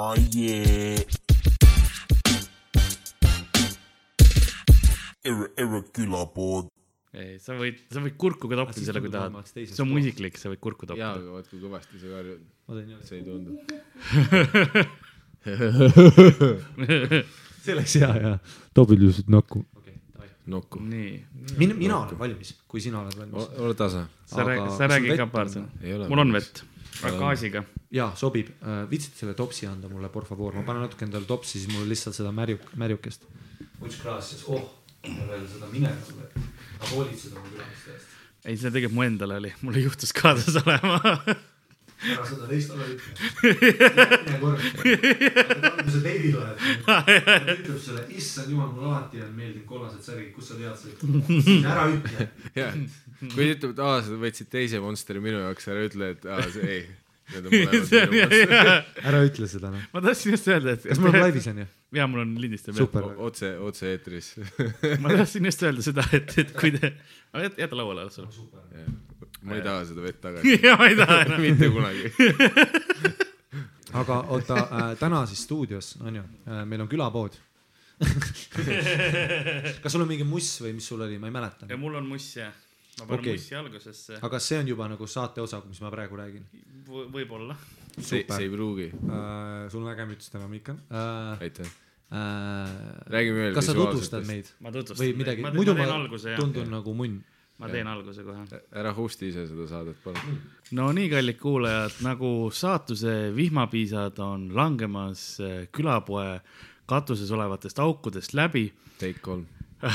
Oh yeah. Erre, erre külapood. ei, sa võid, sa võid kurku ka Ah, toppida selle, kui tahad see on mu isiklik, sa võid kurku jaa, toppida. aga vaat kui kõvasti sa karjud, see ei tundu. see oleks hea ja topid lihtsalt näkku. okei, davai. nokku. nii, mina, mina olen valmis, kui sina oled valmis. ole tasa. sa räägi, sa räägi ka paar sõna. mul on. vett, gaasiga. jaa, sobib. viitsid selle topsi anda mulle, por favor, ma panen natuke endale topsi, siis mul lihtsalt seda märjuk, märjukest. üks klaas siis, oh, ja veel seda mineraalne. ma hoolitsen oma külaliste eest. ei, see tegelikult mu endal oli, mul ei juhtus kaasas olema. ära seda teist ala ütle. mine korra. kui sa teidil oled, ütleb sulle, issand jumal, mulle alati on meeldinud kollased särgid, kust sa tead seda. ära ütle. kui ta ütleb, et aa, sa võtsid teise Monsteri minu jaoks, ära ütle, et aa, see ei. Ära ütle seda noh. ma tahtsin just öelda, et. kas mul on laivis on ju? jaa, mul on lindistab. super. otse, otse-eetris. ma tahtsin just öelda seda, et, et kui te, jäta lauale las olla. Ma ei taha seda vett tagasi. jaa, ma ei taha enam. mitte kunagi. aga oota äh,, täna siis stuudios on ju äh,, meil on külapood. kas sul on mingi muss või mis sul oli, ma ei mäleta ja. mul on muss jah. ma panen okay. mussi algusesse. aga kas see on juba nagu saate osa, mis ma praegu räägin võib-olla. see, see ei pruugi. äh,? sul on äge müts täna, Miika äh,. aitäh. Äh, Räägime veel kas sa tutvustad meid ma tutvustan. või midagi, muidu ma ma alguse jah. tundun nagu munn. Ma teen alguse kohe. ära host'i ise seda saadet, palun. no nii, kallid kuulajad, nagu saatuse vihmapiisad on langemas eh, külapoe katuses olevatest aukudest läbi. Take kolm.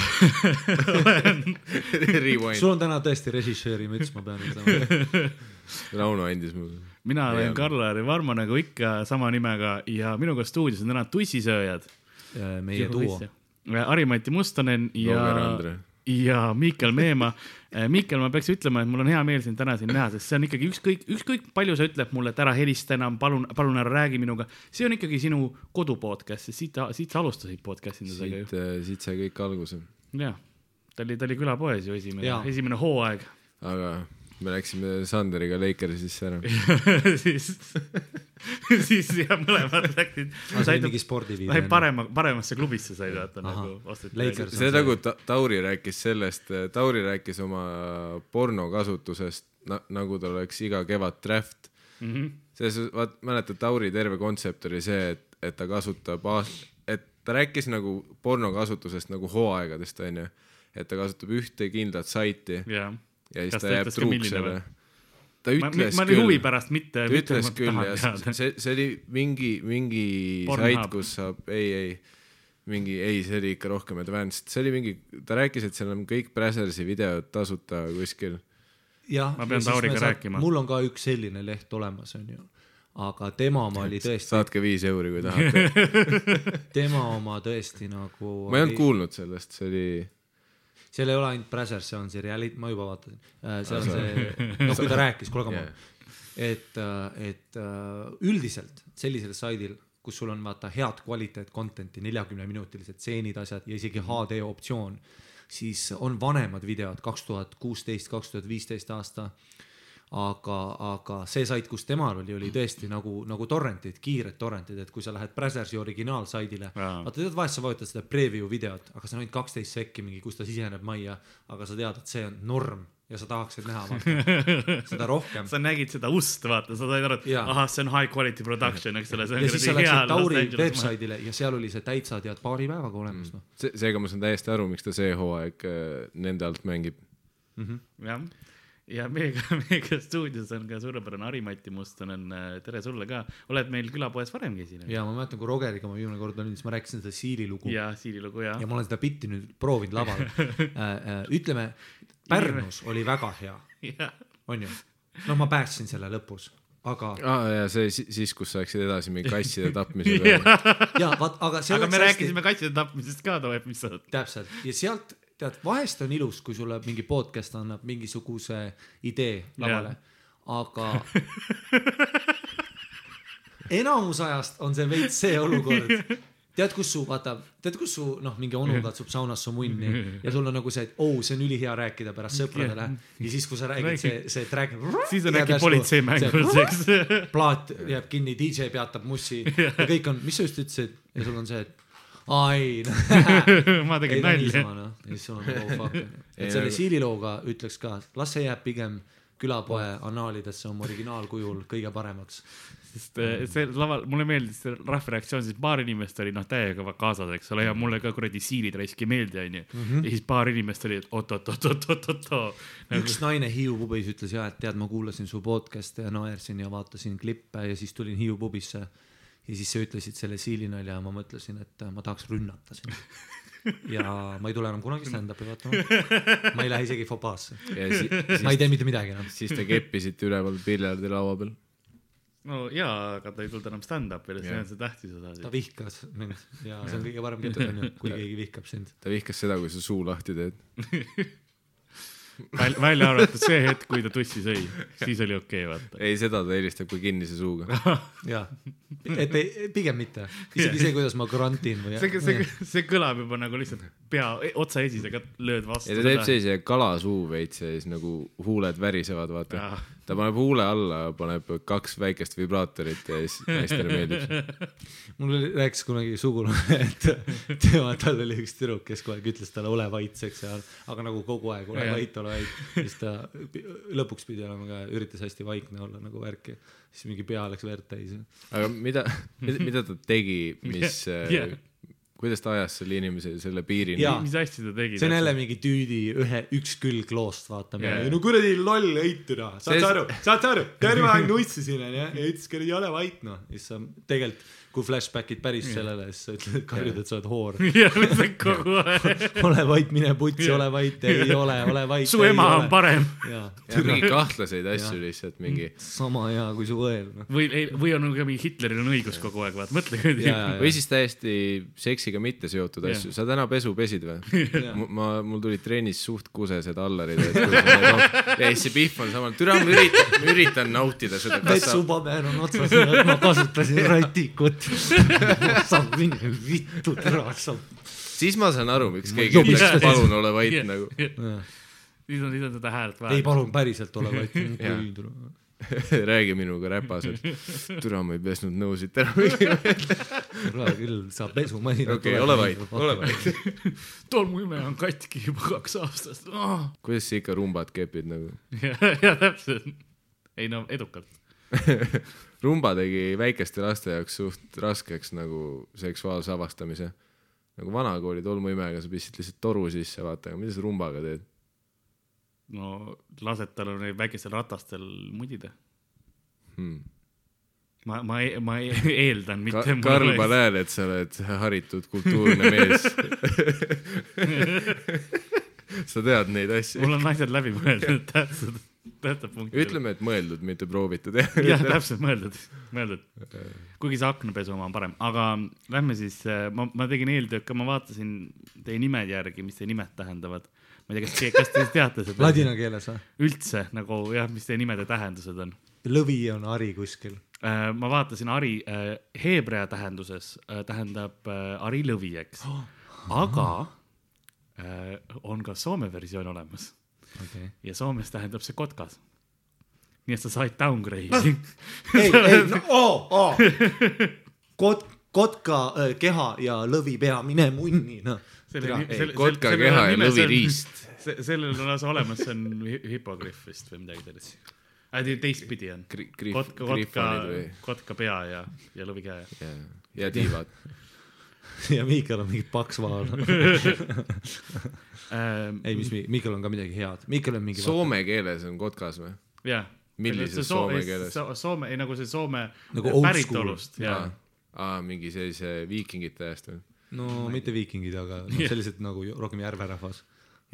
sul on täna tõesti režissööri müts, ma pean ütlema. Rauno andis mulle. mina olen. Karl-Lari Varma nagu ikka sama nimega ja minuga stuudios on täna tussisööjad. meie duo. Harimati Mustonen Roger ja Andre., ja Miikel Meemaa. Miikel, ma peaks ütlema, et mul on hea meel sind täna siin näha, sest see on ikkagi ükskõik, ükskõik palju sa ütled mulle, et ära helista enam, palun, palun ära räägi minuga. see on ikkagi sinu kodu podcast, sest siit, siit sa alustasid podcast indusega ju siit, siit sai kõik alguse. jah, ta oli, ta oli külapoes ju esimene esimene hooaeg aga me läksime Sanderiga Lakersisse ära. siis, siis jah, mõlemad läksid, said mingi spordiviide. said parema, paremasse klubisse said vaata nagu osteti. Lakers. see on nagu Ta- Tauri rääkis sellest, Tauri rääkis oma porno kasutusest na,, nagu tal oleks iga kevad draft. Mhm. selles, vaat mäletad, Tauri terve kontsept oli see, et, et ta kasutab aast-, et ta rääkis nagu porno kasutusest nagu hooaegadest, onju. et ta kasutab ühte kindlat saiti jah, ja siis ta ta jääb truuks selle ta ma, ütles ma huvi küll, pärast mitte. ta ütles küll ja see, see, oli mingi, mingi sait, kus saab, ei, ei, mingi, ei, see oli ikka rohkem advanced, see oli mingi, ta rääkis, et seal on kõik Brazersi videod tasuta kuskil. jah, Ma pean Tauriga rääkima. mul on ka üks selline leht olemas, onju. aga tema oma oli tõesti, saatke viis euri, kui tahate. tema oma tõesti nagu. ma ei olnud kuulnud sellest, see oli, seal ei ole ainult Brazzers, see on see reality, ma juba vaatasin. seal on see, noh, kui ta rääkis, kuule, come on. et, et äh, üldiselt sellisel saidil, kus sul on vaata head kvaliteet content'i, neljakümne minutilised stseenid, asjad ja isegi HD optsioon, siis on vanemad videod, kaks tuhat kuusteist, kaks tuhat viisteist aasta aga, aga see sait, kus temal oli, oli tõesti nagu, nagu torrentid, kiired torrentid, et kui sa lähed Brazzersi originaalsaidile, vaata tead, vahest sa vajutad seda preview videot, aga see on ainult kaksteist sekki mingi, kus ta siseneb majja, aga sa tead, et see on norm ja sa tahaksid näha vaata, seda rohkem. sa nägid seda ust, vaata, sa said aru, et ahah, see on high quality production, eks ole, ja siis sa läksid Tauri website'ile ja seal oli see täitsa tead paari päevaga olemas noh. see, seega ma saan täiesti aru, miks ta see hooaeg äh, nende alt mängib. jah, ja meiega, meiega stuudios on ka suurepärane Harimati Mustonen, tere sulle ka, oled meil külapoes varemgi esinenud? ja ma mäletan, kui Rogeriga ma viimane kord olin, siis ma rääkisin seda Siili lugu ja, Siili lugu ja ja ma olen seda bitti nüüd proovinud laval äh,. ütleme, Pärnus oli väga hea, ja onju. no ma päästsin selle lõpus, aga aa ah, ja see si- siis, kus sa läksid edasi mingi kasside tapmise peale. ja vaat, aga see aga me hästi rääkisime katside tapmisest ka too episood. täpselt ja sealt tead, vahest on ilus, kui sulle mingi podcast annab mingisuguse idee lavale, aga enamus ajast on see veits see olukord, tead, kus su, vaata, tead, kus su noh, mingi onu katsub saunas su munni ja sul on nagu see, et oo, see on ülihea rääkida pärast sõpradele. Ja siis, kui sa räägid, see, see track. siis on äkki politsei mängus, eks. plaat jääb kinni, DJ peatab mussi ja kõik on, mis sa just ütlesid? Ja sul on see, et aa ei, ma ei tegin nalja. niisama noh, nagu oh fuck. et selle siililooga ütleks ka, las see jääb pigem külapoe annaalidesse oma originaalkujul kõige paremaks. sest eh, see laval, mulle meeldis see rahva reaktsioon, siis paar inimest oli noh, täiega kaasas, eks ole, ja mulle ka kuradi siilid raisk ei meeldi, onju. ja siis paar inimest oli, et oot-oot-oot-oot-oot-oot. üks naine Hiiu pubis ütles ja, et tead, ma kuulasin su podcast'e ja naersin ja vaatasin klippe ja siis tulin Hiiu pubisse. Ja siis sa ütlesid selle siilinalja ja ma mõtlesin, et ma tahaks rünnata sind. ja ma ei tule enam kunagi stand-up'i vaatama. ma ei lähe isegi Fopaasse. ma ei tee mitte midagi enam. siis te keppisite üleval piljardilaua peal. no jaa, aga ta ei tulnud enam stand-up'ile, see on see tähtis osa ta vihkas mind ja see on kõige parem jutt onju, kui keegi vihkab sind. ta vihkas seda, kui sa suu lahti teed. välja, välja arvatud see hetk, kui ta tussi sõi, siis oli okei okay,, vaata. ei, seda ta helistab kui kinnise suuga. ja, et ei, pigem mitte, isegi see, kuidas ma grantin või. see, see, see kõlab juba nagu lihtsalt pea, otsa esisega lööd vastu. ja ta teeb sellise kalasuu veits ja siis nagu huuled värisevad, vaata ta paneb huule alla, paneb kaks väikest vibraatorit ja siis naistele meeldib see. mul oli- rääkis kunagi sugulane, et tema, tal oli üks tüdruk, kes kogu aeg ütles talle ole vait, eks aga nagu kogu aeg ole Jah. vait, ole vait. siis ta lõpuks pidi olema ka, üritas hästi vaikne olla nagu värki. siis mingi pea läks verd täis. aga mida, mida ta tegi, mis Jah. yeah., kuidas ta ajas selle inimese selle piirini mis asja ta tegi? see on jälle mingi tüüdi ühe, üks külg loost, vaata yeah.. no kuradi loll heituna, saad See- sa aru, saad sa aru, terve aeg nussisin onju ja ütles kuradi ole vait noh. siis sa tegelikult, kui flashback'id päris sellele, siis sa ütled, karjud, et sa oled hoor. jah, lihtsalt kogu aeg. ole vait, mine putsi, ole vait, ei ole, ole vait. su ema on. parem. ja mingi kahtlaseid asju lihtsalt mingi sama hea kui su õel noh. või, või on ka mingi Hitleril on õigus kogu aeg, vaata, mõtle jaa. või siis täiesti seksiga mitte seotud asju, sa täna pesu pesid või ma, mul tulid trennis suht kusesed allarid, ja siis see Pihv on samal, türa ma üritan, ma üritan nautida seda, vetsupaber on otsas, ma kasutasin ratikut. sa mine vittu, tere, sa. siis ma saan aru, miks keegi ütleks palun ole vait nagu. siis on, siis on seda häält ei vaja. palun päriselt ole vait. räägi minuga räpaselt. türa ma ei pesnud nõusid täna. okei, kuule küll, sa pesumasinat. ole vait, ole vait. tolmuimeja on katki juba kaks aastat oh.. kuidas sa ikka rumbat kepid nagu? ja, ja täpselt. ei no edukalt. Rumba tegi väikeste laste jaoks suht raskeks nagu seksuaalse avastamise. nagu vanakooli tolmuimega sa pistsid lihtsalt toru sisse, vaata, aga mida sa rumbaga teed? no lased tal neil väikestel ratastel mudida. Hmm. ma, ma, ma e- eeldan Ka mitte. Karl, ma näen, et sa oled haritud kultuurne mees. sa tead neid asju. mul on asjad läbi mõeldud, tähtsad, tähtsad punktid. ütleme, et mõeldud, mitte proovitud jah täpselt mõeldud, mõeldud. kuigi see aknapesu oma on parem, aga lähme siis, ma, ma tegin eeltööd ka, ma vaatasin teie nimede järgi, mis teie nimed tähendavad. ma ei tea, kas, kas te teate seda? Ladina keeles või? üldse nagu jah, mis teie nimede tähendused on? lõvi on hari kuskil. ma vaatasin Ari äh, heebrea tähenduses äh, tähendab äh, Ari lõvi, eks. aga äh, on ka soome versioon olemas okei. ja Soomes tähendab see kotkas. nii et sa said downgrade'i. ei, ei, no oo, oo. kot-, kotka äh, keha ja lõvi pea, mine munni, noh. kotka keha ja lõvi riist.. sellel on lausa olemas, see on hi- hipogrüff vist või midagi sellist. teistpidi on. Kotka, kotka kotka pea ja, ja lõvi käe. ja, ja tiivad. ja Miikal on mingi paks vaal. Ähm, ei, mis, Miikal on ka midagi head. Miikal on mingi. Soome keeles on kotkas või? jah. Millises soome keeles? Soome, ei nagu see Soome Nagu old päritolust ja aa, mingi sellise viikingite ajast või? no mitte viikingid, aga noh, sellised nagu rohkem järverahvas.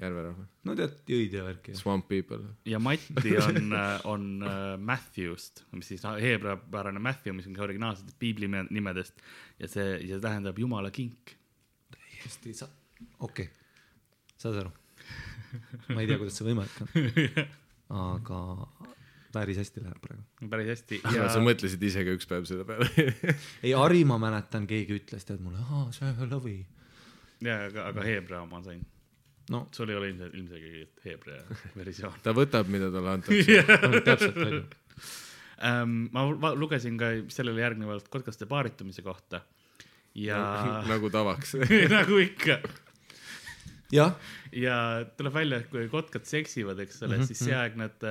järverahva. no tead, jõid ja värki. Swamp people. ja Matti on, on äh, Matthewst, mis siis heebreapärane Matthew, mis on ka originaalsetest piibli nime- nimedest ja see, ja see tähendab jumala kink. hästi, sa, okei okay., saad aru? ma ei tea, kuidas see võimalik on. aga päris hästi läheb praegu. päris hästi ja ja sa mõtlesid ise ka üks päev selle peale ei, Harri ma mäletan, keegi ütles tead mulle, aa, see lõvi. ja aga, aga Hebra ma sain. No sul ei ole ilmselt, ilmselgelt Hebra versioon ta võtab, mida talle antakse. täpselt onju. ähm,. ma va- lugesin ka sellele järgnevalt kotkaste paaritumise kohta ja nagu tavaks. nagu ikka jah, ja tuleb välja, et kui kotkad seksivad, eks ole mm, -hmm. siis see aeg nad,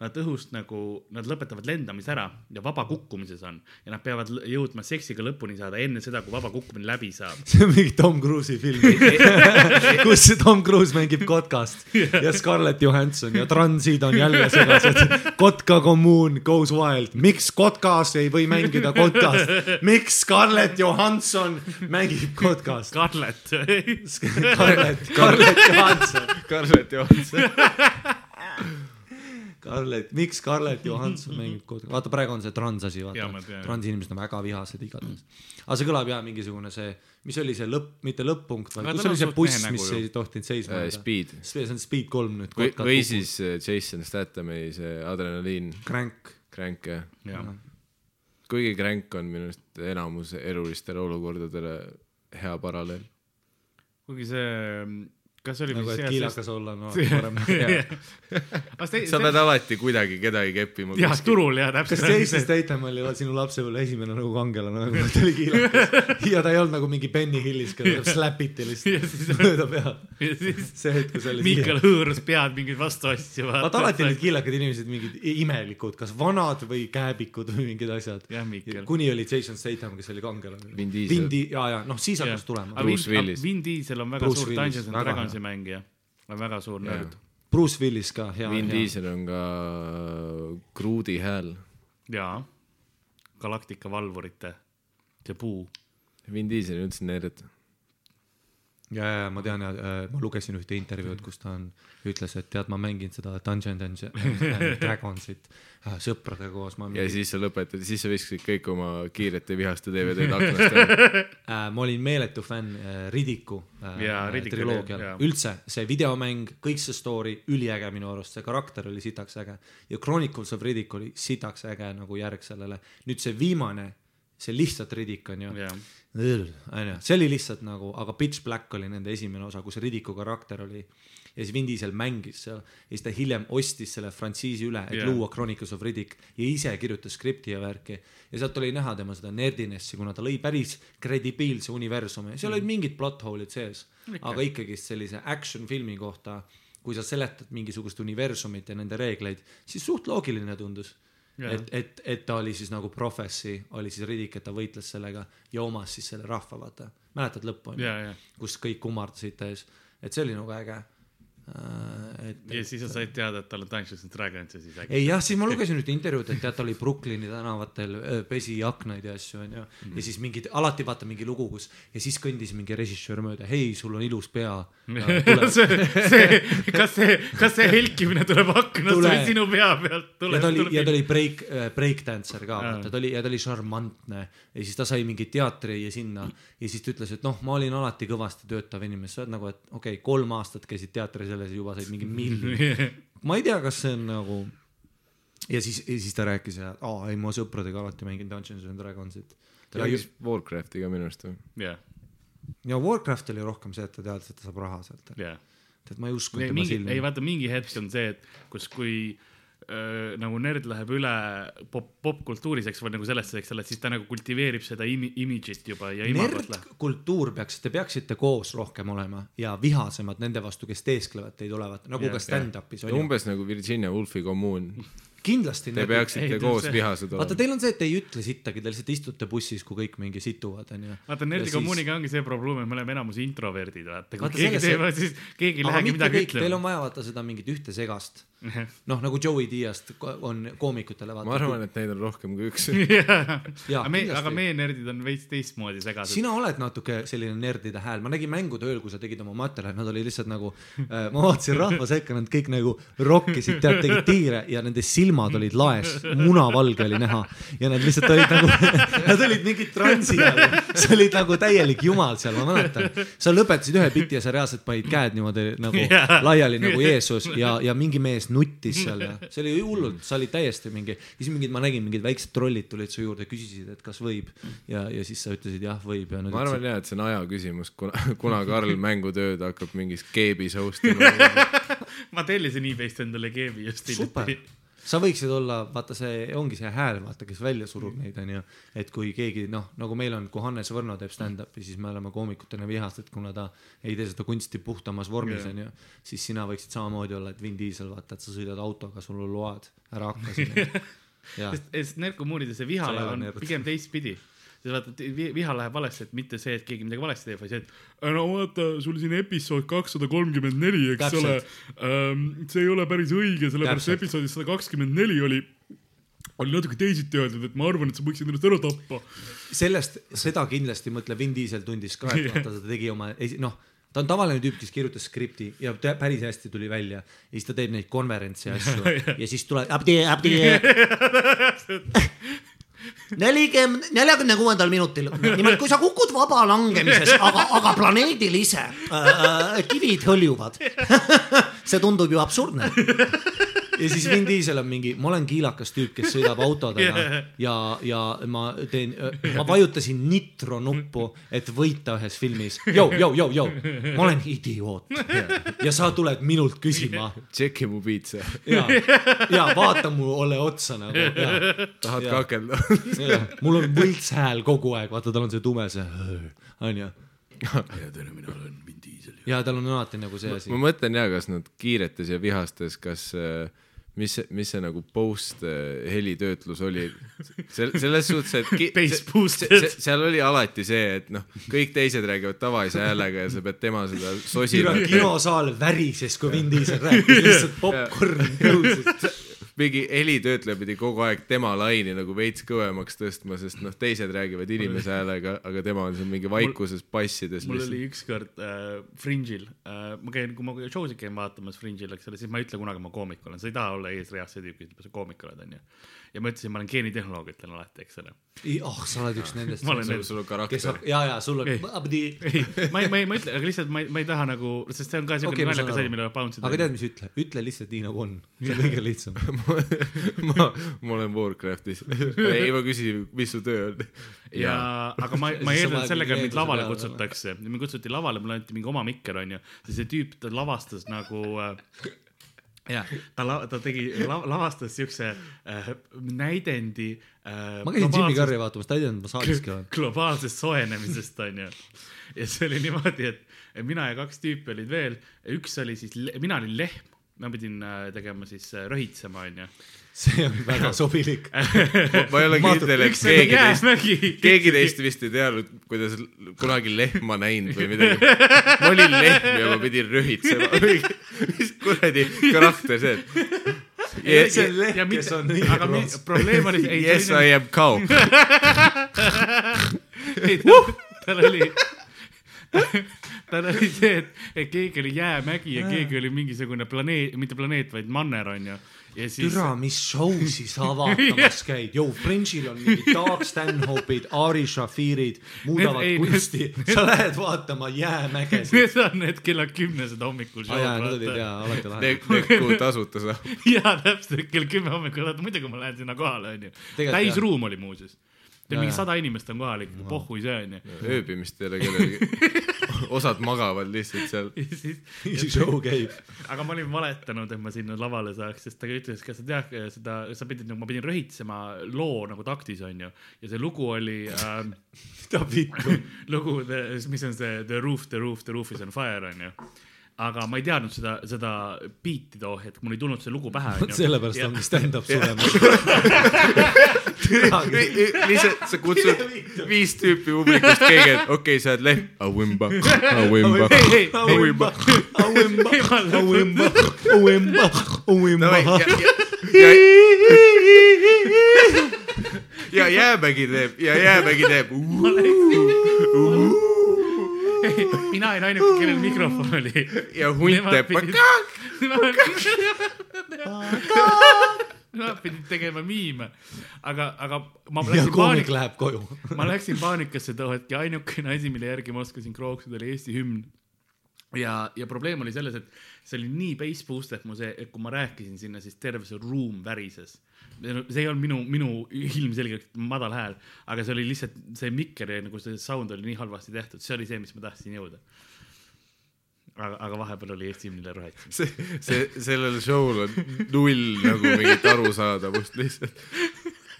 nad õhust nagu, nad lõpetavad lendamise ära ja vaba kukkumises on ja nad peavad jõudma seksiga lõpuni saada enne seda, kui vaba kukkumine läbi saab. see on mingi Tom Cruise'i film, kus Tom Cruise mängib kotkast ja Scarlett Johansson ja transid on jälle segased. kotka kommuun goes wild, miks kotkas ei või mängida kotkast, miks Scarlett Johansson mängib kotkast? Scarlett Scarlett, Scarlett Johansson, Scarlett Johansson. Scarlett, miks Scarlett Johansson mängib kotkast, vaata praegu on see trans asi, vaata transinimesed on väga vihased igatahes. aga see kõlab jaa mingisugune see, mis oli see lõpp, mitte lõpp-punkt, vaid kus oli see buss mis ei tohtinud seisma Äh, jääda? Speed see on Speed kolm nüüd. või, või siis äh, Jason Stathami see adrenaliin, Crank. Crank jah. jah, kuigi Crank on minu arust enamus elulistele olukordadele hea paralleel. kuigi see, kas see oli nagu, vist et kiilakas olla on alati parem. Sa pead alati kuidagi kedagi keppima. jah, turul jah, kas täpselt. Jason Statham oli vaat sinu lapsepõlve esimene nagu kangelane, nagu ta oli kiilakas ja ta ei olnud nagu mingi Benny Hillis, keda slapiti Ja lihtsalt mööda pead. ja see hetk, kui see oli Miikal hõõrus pead mingeid vastuasju. vaata alati olid kiilakad inimesed mingid imelikud, kas vanad või kääbikud või mingid asjad. kuni oli Jason Statham, kes oli kangelane. Vin Diesel. Vindi, ja, ja noh, siis hakkas tulema. Vin, Bruce Willis. Vin Diesel on väga suur Dungeons and väga Dragonsi hea. mängija, väga suur nörd. Bruce Willis ka, hea. Vin Diesel on ka Groodi hääl. jaa, Galaktika valvurite, see puu. Vin Diesel on üldse nerd. ja, ja ma tean ja ma lugesin ühte intervjuud, kus ta on, ütles, et tead, ma mängin seda Dungeons and Dragonsit äh, sõpradega koos. ja siis sa lõpetad, siis sa viskasid kõik oma kiirete vihaste DVD-d aknast ära. äh, ma olin meeletu fänn äh, Ridiku äh, triloogial üldse see videomäng, kõik see story, üliäge minu arust, see karakter oli sitaks äge ja Chronicles of Riddick oli sitaks äge nagu järg sellele. nüüd see viimane, see lihtsalt Riddick on ju, jah, onju, see oli lihtsalt nagu, aga Pitch Black oli nende esimene osa, kus Riddiku karakter oli ja siis Vin Diesel mängis seal ja siis ta hiljem ostis selle frantsiisi üle, et yeah. luua Chronicles of Riddick ja ise kirjutas skripti ja värki. Ja sealt oli näha tema seda nerdinessi, kuna ta lõi päris kredibiilse universumi, seal olid mingid plot hole'id sees, aga ikkagist sellise action filmi kohta, kui sa seletad mingisugust universumit ja nende reegleid, siis suht loogiline tundus. et, et, et ta oli siis nagu Prophecy, oli siis Riddick, et ta võitles sellega ja omas siis selle rahva, vaata. mäletad lõppu onju kus kõik kummardasid ta ees, et see oli nagu äge. Et ja siis sa said teada, et tal on Dungeons and Dragons ja siis äkki. ei jah, siis ma lugesin ühte intervjuud, et tead, ta oli Brooklyni tänavatel, pesi aknaid ja asju onju. ja siis mingid, alati vaata mingi lugu, kus ja siis kõndis mingi režissöör mööda, hei, sul on ilus pea. see, see, kas see, kas see helkimine tuleb aknast Tule. või sinu pea pealt ja ta oli, ja ta oli break, breakdancer ka, Aa. vaata, ta oli ja ta oli šarmantne ja siis ta sai mingi teatri ja sinna ja siis ta ütles, et noh, ma olin alati kõvasti töötav inimene, sa oled nagu, et okei okay,, kolm aastat käisid teatris selles ja juba said mingi miljoni. ma ei tea, kas see on nagu ja siis, ja siis ta rääkis ja aa ei, ma sõpradega alati mängin Dungeons and Dragonsit. ta rääkis Warcrafti ka minu arust või? jah, ja Warcraft oli rohkem see, et ta teadis, et ta saab raha sealt. jah. et ma ei uskunud tema mingi, ei silmi. vaata mingi hetk on see, et kus, kui öö, nagu nerd läheb üle pop, popkultuuris, eks, või nagu sellesse, eks ole, siis ta nagu kultiveerib seda imi-, imidžit juba ja imagot läheb. nerdkultuur peaks, te peaksite koos rohkem olema ja vihasemad nende vastu, kes teesklevad teid olevat, nagu Jah, ka stand-up'is on ju. umbes nagu Virginia Woolfi kommuun. kindlasti. Te peaksite Ei, koos see- vihased vaata, olema. teil on see, et te ei ütle sittagi, te lihtsalt istute bussis, kui kõik mingi situvad, onju. vaata, nerdi kommuuniga ongi see probleem, et me oleme enamus introverdid, vaata. Vaata, keegi selles- teeb, siis keegi ei lähegi midagi kõik, teil on ütlema. vaja vaata seda mingit ühte segast. noh, nagu Joey Diast on koomikutele vaata. ma arvan, et neid on rohkem kui üks. Aga me, aga meie nerdid on veits teistmoodi segased. sina oled natuke selline nerdide hääl, ma nägin mängude ööl, kui sa tegid oma materjali, nad olid lihtsalt nagu äh,, ma vaatasin rahva sekka, nad kõik nagu rokkisid, tead, tegid tiire ja nende silmad olid laes, munavalge oli näha ja nad lihtsalt olid nagu, nad olid mingid transi all, sa olid nagu täielik jumal seal, ma mäletan. sa lõpetasid ühe biti ja sa reaalselt panid käed niimoodi nagu laiali nagu Jeesus ja, ja mingi mees nuttis seal ja see oli hullult, sa olid täiesti mingi, siis mingid, ma nägin mingid väiksed trollid tulid su juurde, küsisid, et kas võib. Ja, ja siis sa ütlesid jah, võib. Ja ma arvan ütlesid, jah, et see on aja küsimus, kuna, kuna Karl mängutööd hakkab mingis keebis host ima. ma tellisin e-base'ist endale keebi just hiljuti., sa võiksid olla, vaata see ongi see hääl, vaata, kes välja surub neid onju, et kui keegi noh, nagu meil on, kui Hannes Võrno teeb stand-up'i, siis me oleme koomikutena vihased, kuna ta ei tee seda kunsti puhtamas vormis onju, siis sina võiksid samamoodi olla, et Vin Diesel, vaata, et sa sõidad autoga, sul on load, ära hakka sinna. sest, sest narkomuunide see viha Sa ei ole on pigem teistpidi. Sa vaata, viha läheb valesti, et mitte see, et keegi midagi valesti teeb, vaid see, et no vaata, sul siin episood kakssada kolmkümmend neli, eks Täpselt. ole ähm,. see ei ole päris õige, sellepärast episoodis sada kakskümmend neli oli oli natuke teisiti öeldud, et ma arvan, et sa võiksid ennast ära tappa. sellest, seda kindlasti mõtle, Vin Diesel tundis ka, et vaata, ta tegi oma, noh, ta on tavaline tüüp, kes kirjutas skripti ja päris hästi tuli välja ja siis ta teeb neid konverentse ja asju ja siis tuleb. nelikümmend, neljakümne kuuendal minutil, nimelt kui sa kukud vabalangemises, aga, aga planeedil ise äh, kivid hõljuvad. see tundub ju absurdne. Ja siis Vin Diesel on mingi, ma olen kiilakas tüüp, kes sõidab autodega ja, ja ma teen, ma vajutasin nitro nuppu, et võita ühes filmis. Jou, jou, jou, jou, ma olen idioot ja sa tuled minult küsima tšeki mu piitsa, ja, ja vaata mulle otsa nagu ja tahad kakelda? mul on võltshääl kogu aeg, vaata, tal on see tume see, onju. ja tere, mina olen Vin Diesel. ja tal on alati nagu see asi ma. mõtlen ja kas nad kiiretes ja vihastes, kas, mis, mis see nagu post äh, helitöötlus oli, selles suhtes, et see- seal oli alati see, et noh, kõik teised räägivad tavalise häälega ja sa pead tema seda kino, sosina kinosaal värises, kui Vin Diesel rääkis, lihtsalt popkorn tõusis. mingi helitöötleja pidi kogu aeg tema laini nagu veits kõvemaks tõstma, sest noh, teised räägivad inimese häälega, aga tema on seal mingi vaikuses bassides mul oli ükskord äh, Fringe'il äh,, ma käin, kui ma show sid käin vaatamas Fringe'il, eks ole, siis ma ei ütle kunagi, ma koomik olen, sa ei taha olla eesreas see tüüp, kes ütleb, sa koomik oled, onju. Ja ma ütlesin, ma olen geenitehnoloog, ütlen alati, eks ole. oh, sa oled üks nendest. Ma olen sul need-, sul on karakter. ja, ja sul on Ei., abdi. ei, ma ei, ma ei, ma ütle, aga lihtsalt ma ei, ma ei taha nagu, sest see on ka siuke okay, naljakas asi, mille bounce ida. aga tead, mis ütle, ütle lihtsalt nii nagu on, see on kõige lihtsam. ma, ma olen Warcraftis. ei, ma küsin, mis su töö on. ja, aga ma, ma Siis ei eeldanud sellega, et mind lavale kutsutakse. mind kutsuti lavale, mulle anti mingi oma mikker, onju. ja see tüüp, ta lavastas nagu äh, jah, ta la-, ta tegi la,, lavastas siukse äh, näidendi äh,. ma käisin Jimmy Carrey vaatamas, ta ei teadnud, ma saaliski olen. globaalsest soojenemisest onju. ja see oli niimoodi, et mina ja kaks tüüpi olid veel, üks oli siis, mina olin lehm, ma pidin äh, tegema siis äh, röhitsema onju. See on väga sobilik. ma ei ole kindel, et keegi teist, keegi teist vist ei teadnud, kuidas kunagi lehma näinud või midagi. ma olin lehm ja ma pidin röhitsema. mis kuradi karakter see on? see on lehm, ja kes on, õige aga mi- prots. probleem oli, ei, Yes I am cow. ei, tal- tal oli, tal oli see, et, et keegi oli jäämägi ja keegi oli mingisugune planeet, mitte planeet, vaid manner onju. siis, türa, mis show'si sa vaatamas käid, jõu, Fringe'il on mingid Doug Stanhopid, Ari Shafirid, muudavad Need- ei, kunsti, sa lähed vaatama jäämägesid. need on need kella kümnesed hommikul aa jaa, need olid jaa, alati lahe. Nekku tasuta saab. jaa, täpselt kell kümme hommikul, muidugi ma lähen sinna kohale onju. Tegelikult täisruum oli muuseas. Jaa, mingi sada inimest on kohal ikka, pohhu ei söö onju. ööbimist ei ole kellelgi. osad magavad lihtsalt seal. ja siis nii see show käib. aga ma olin valetanud, et ma sinna lavale saaks, sest ta ütles, kas sa tead seda, sa pidid nagu, ma pidin röhitsema loo nagu taktis onju. ja see lugu oli ähm,, mida vittu. lugu, mis on see The roof, the roof, the roof is on fire onju. Aga ma ei teadnud seda, seda biiti too hetk, mul ei tulnud see lugu pähe onju. sellepärast ongi stand-up suremas. lihtsalt sa kutsud viis tüüpi publikust, keegi, okei okay,, sa oled lehm. Awimba, awimba. Awimba, awimba, awimba, awimba, awimba. ja, ja jäämägi teeb ja jäämägi teeb. Mina olin ainuke, kellel mikrofon oli. ja hunt teeb. Nemad pidid tegema miime, aga, aga ma ja läksin koomik paanik-, läheb koju. ma läksin paanikasse too hetk ja ainukene asi, mille järgi ma oskasin krooksida, oli Eesti hümn. ja, ja probleem oli selles, et see oli nii bass boost, et mu see, et kui ma rääkisin sinna, siis terve see ruum värises. see ei olnud minu, minu ilmselgelt madal hääl, aga see oli lihtsalt see mikker ja nagu see sound oli nii halvasti tehtud, see oli see, mis ma tahtsin jõuda. aga, aga vahepeal oli Eesti hümnile rohetsemine. see, see, sellel show'l on null nagu mingit arusaadavust lihtsalt.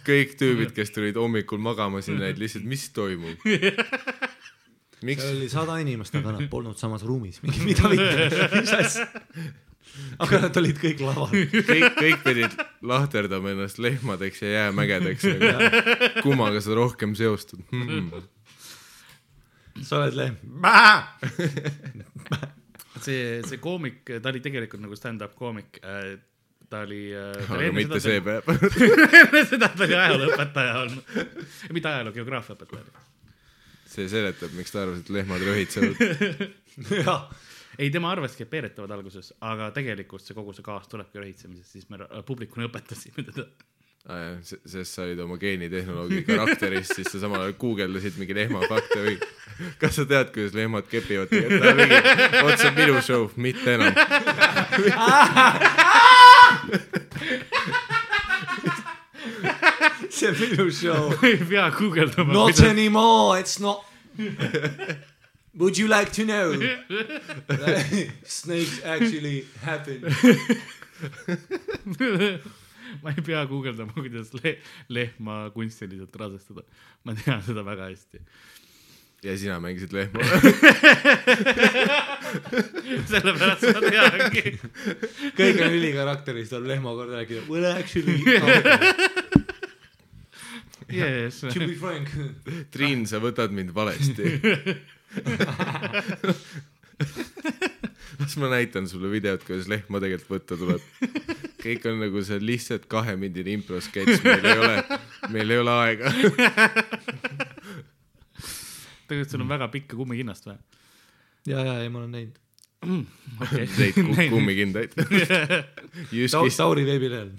kõik tüübid, kes tulid hommikul magama sinna, et lihtsalt, mis toimub? miks seal, oli sada inimest, aga nad polnud samas ruumis, mingi mida mitte, mis asja. aga nad olid kõik laval. kõik, kõik pidid lahterdama ennast lehmadeks ja jäämägedeks kummaga sa rohkem seostud hmm.? sa oled lehm. see, see koomik, ta oli tegelikult nagu stand-up koomik. ta oli. aga mitte see päev. seda ta oli ajalooõpetaja olnud, mitte ajaloo, geograafiaõpetaja oli. See seletab, miks ta arvas, et lehmad röhitsevad. jah, ei, tema arvaski, et peeretavad alguses, aga tegelikult see kogu see kaas tulebki röhitsemisest, siis me äh, publikuna õpetasime teda. Ah, sest sa olid oma geenitehnoloogi karakterist, siis sa samal ajal guugeldasid mingi lehmafakte või kas sa tead, kuidas lehmad kepivad vot see on minu show, mitte enam. see on minu show. ei pea guugeldama. Not anymore, it's not. Would you like to know? Snakes actually happen. ma ei pea guugeldama, kuidas le lehma kunstiliselt rasestada. ma tean seda väga hästi. ja sina mängisid lehma. sellepärast ma teangi. kõik on ülikarakterist on lehma korda rääkida. Well actually Yes. to be frank. Triin, sa võtad mind valesti. las ma näitan sulle videot, kuidas lehma tegelikult võtta tuleb. kõik on nagu see lihtsalt kahemindine improsketš, meil ei ole, meil ei ole aega. tegelikult sul on väga pikka kummikinnast või? ja, ja, ei ma olen näinud. okei. Neid ku- kummikindaid. Tauri veebilehel.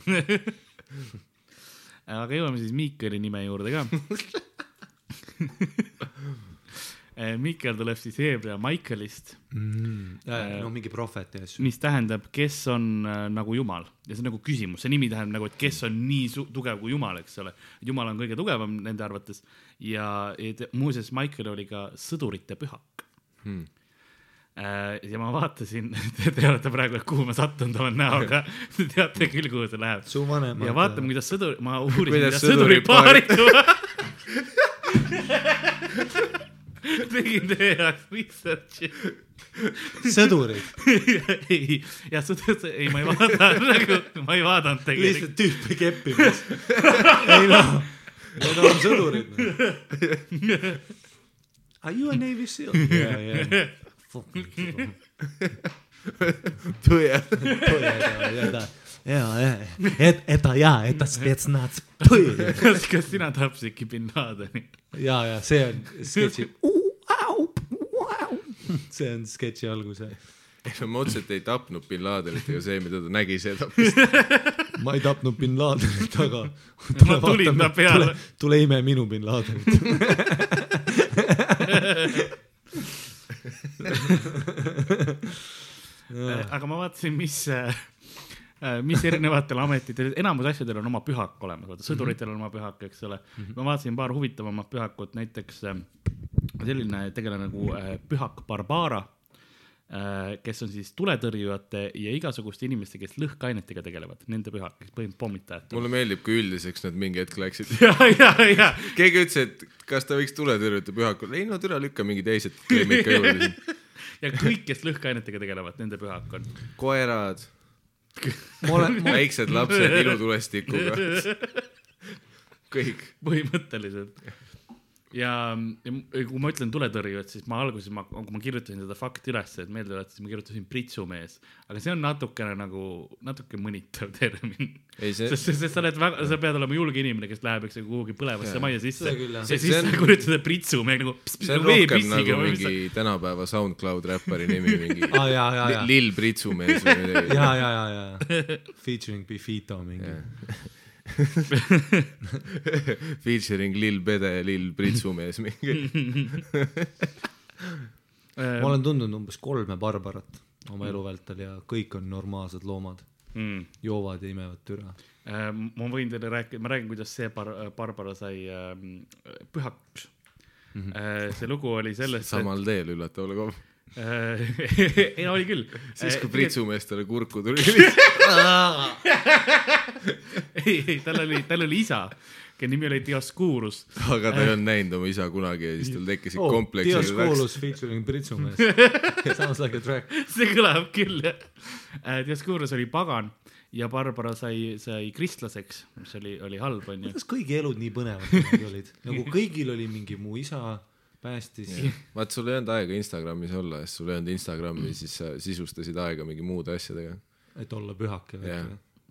Aga jõuame siis Miikeli nime juurde ka. Miikel tuleb siis heebrea Michaelist, no mingi prohvet asju. mis tähendab, kes on äh, nagu jumal ja see on nagu küsimus, see nimi tähendab nagu, et kes on nii tugev kui jumal, eks ole. jumal on kõige tugevam nende arvates ja, te- muuseas, Michael oli ka sõdurite pühak Hmm. Äh, ja ma vaatasin, te olete praegu, et kuhu ma sattunud olen näoga, te teate küll, kuhu see läheb. ja vaatame, kuidas sõdur, ma uurisin, Kuidas sõdurid paarittuvad. kuidas. tegin teie jaoks research'i. sõdurid, ei, ja sõdur, ei, ma ei vaadanud nagu, ma ei vaadanud tegelikult. lihtsalt tüüpi keppimas. ei noh, need on sõdurid. Are you a Navy SEAL? jaa, jaa. 对呀，对呀，da. ja, ja, et, eta ja, eta spetsnaz. kas sina tapsidki Bin-Ladeni? ja, ja see on sketši. see on sketši algus jah ei no ma otseselt ei tapnud bin Ladenit, ega see, mida ta nägi, see tappis ma ei tapnud bin Ladenit, aga tule, vaatame, tule, tule ime minu bin Ladenit vaatasin, mis, mis erinevatel ametitel, enamus asjadel on oma pühak olemas, vaata sõduritel on oma pühak, eks ole. ma vaatasin paar huvitavamat pühakut, näiteks äh, selline tegelane nagu äh, pühak Barbara, kes on siis tuletõrjujate ja igasuguste inimeste, kes lõhkeainetega tegelevad, nende pühak, põhimõtteliselt pommitajad. mulle meeldib, kui üldiseks nad mingi hetk läksid. ja, ja, ja keegi ütles, et kas ta võiks tuletõrjuda pühakul, ei no türa lükka mingi teised kleemid ka juurde. Ja kõik, kes lõhkeainetega tegelevad, nende pühak on. koerad, olen, väiksed lapsed ilutulestikuga. kõik. põhimõtteliselt. ja, ja kui ma ütlen tuletõrjujad, siis ma alguses, ma, kui ma kirjutasin seda fakti ülesse, et meelde tuletada, siis ma kirjutasin pritsumees, aga see on natukene nagu, natuke mõnitav termin. see, sest, sest sa oled väga, sa pead olema julge inimene, kes läheb, eks ju, kuhugi põlevasse majja sisse. Ja See- siis sa kirjutad pritsumees nagu. see on rohkem nagu mingi tänapäeva SoundCloud räppari nimi, mingi aa ja, ja, ja, Lill Pritsumees või midagi. ja, ja, ja, ja, featuring Bifito mingi. Featuring Lill Pede ja Lill Pritsumees mingi. ma olen tundnud umbes kolme barbarat oma elu vältel ja kõik on normaalsed loomad, mm.. joovad ja imevad türa. Äh, ma võin teile rääkida, ma räägin, kuidas see bar-, Barbara sai äh, pühaks mm. -hmm. see lugu oli sellest, samal teel üllatavale kombel. Äh, ei oli küll. siis, kui Pritsu meestele kurku tuli. ei, ei, tal oli, tal oli isa, kelle nimi oli Dioscurus. aga ta ei olnud näinud oma isa kunagi ja siis tal tekkisid Oh, kompleksid. Dioscurus featuring Pritsumees. Sounds like a track. see kõlab küll jah. Dioscurus oli pagan ja Barbara sai, sai kristlaseks, mis oli, oli halb onju. kuidas kõigi elud nii põnevad olid? nagu kõigil oli mingi mu isa päästis. vaat sul ei olnud aega Instagramis olla, sest sul ei olnud Instagrami, siis sa sisustasid aega mingi muude asjadega. et olla pühake või?,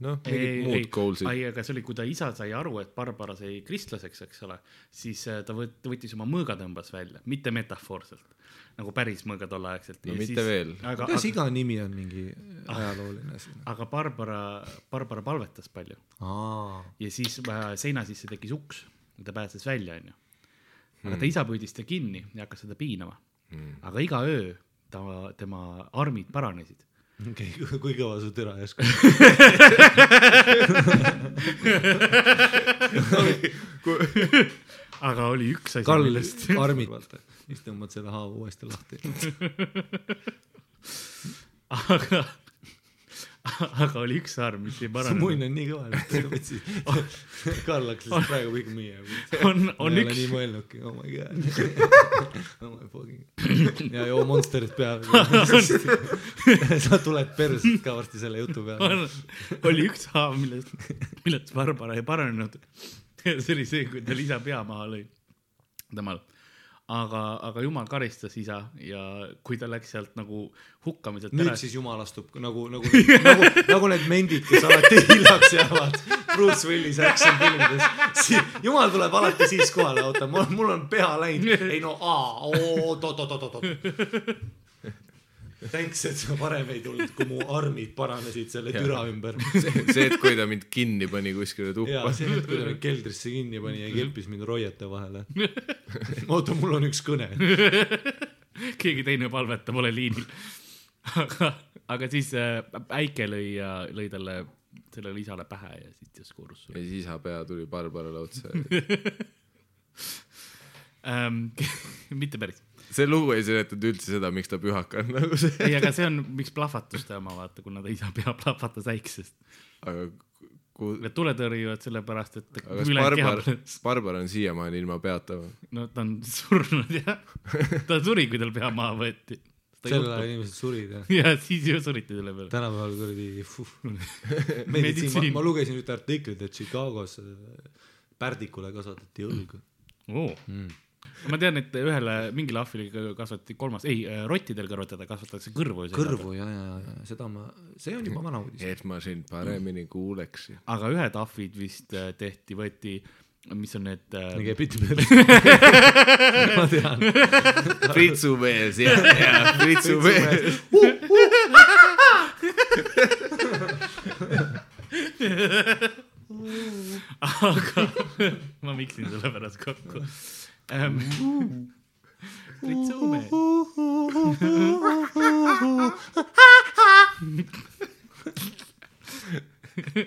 noh, ei, mingid muud goals'id. ei, aga see oli, kui ta isa sai aru, et Barbara sai kristlaseks, eks ole, siis äh, ta võt-, võttis oma mõõga tõmbas välja, mitte metafoorselt, nagu päris mõõga tolleaegselt. No mitte veel. aga, kuidas aga, iga nimi on mingi ajalooline asi? aga Barbara, Barbara palvetas palju aa, ja siis äh, seina sisse tekkis uks ja ta pääses välja, onju. Aga ta isa püüdis ta kinni ja hakkas teda piinama. aga iga öö ta, tema armid paranesid. okei, kui kõva su türa järsku. aga oli üks asi. Karl, armid, vaata, siis tõmbad selle haava uuesti lahti. aga, aga oli üks arm, mis ei paranenud. munn on nii kõva, et võtsid. Karl hakkas lihtsalt praegu kõik müüa. on, on üks nii, mõelnudki, oh my god. oh my fucking. ja joo Monsterit peale. sa tuled persest ka varsti selle jutu peale. oli üks haav, millest, millest Barbara ei paranenud. see oli see, kui tal isa pea maha lõi, temal. aga, aga jumal karistas isa ja kui ta läks sealt nagu hukkamiselt nüüd siis jumal astub nagu, nagu, nagu, nagu need mendid, kes alati hiljaks jäävad Bruce Willis action filmides. jumal tuleb alati siis kohale, oota, mul, mul on pea läinud. ei no, aa, oot, Thanks, et sa varem ei tulnud, kui mu armid paranesid selle türa ümber. see, see, et kui ta mind kinni pani kuskile ja tuppa. see hetk, kui ta mind keldrisse kinni pani ja kelpis mind roiete vahele. oota, mul on üks kõne. keegi teine palvetab, ole liinil. aga, aga siis äh, äike lõi ja lõi talle, sellele isale pähe ja siis Dioscurus ja siis isa pea tuli Barbarale otsa. ähm,. mitte päris. See lugu ei seletanud üldse seda, miks ta pühak on nagu see. ei, aga see on, miks plahvatuste oma, vaata, kuna ta isa pea plahvatas äiksest. aga ku-, Need tuletõrjujad sellepärast, et aga kas Barbar Barbar on siiamaani ilma peata või? no ta on surnud jah. ta suri, kui tal pea maha võeti. sel ajal inimesed surid ja ja siis ju suriti selle peale. tänapäeval kuradi meditsiin, Meditsiin. ma lugesin ühte artiklit, et Chicagos äh, pärdikule kasvatati õlgu. oo mm.. Ma tean, et ühele mingile ahvile kasvatati kolmas, ei, rottidel kõrvetada kasvatatakse kõrvu. kõrvu ja, ja, ja seda ma, see on juba vana uudis. et ma sind paremini kuuleksin. aga ühed ahvid vist äh, tehti, võeti, mis on need äh, mingi epiteet. ma tean. Pritsu mees ja, ja Pritsu mees. aga ma miksin selle pärast kokku ähm,. Priit Suume.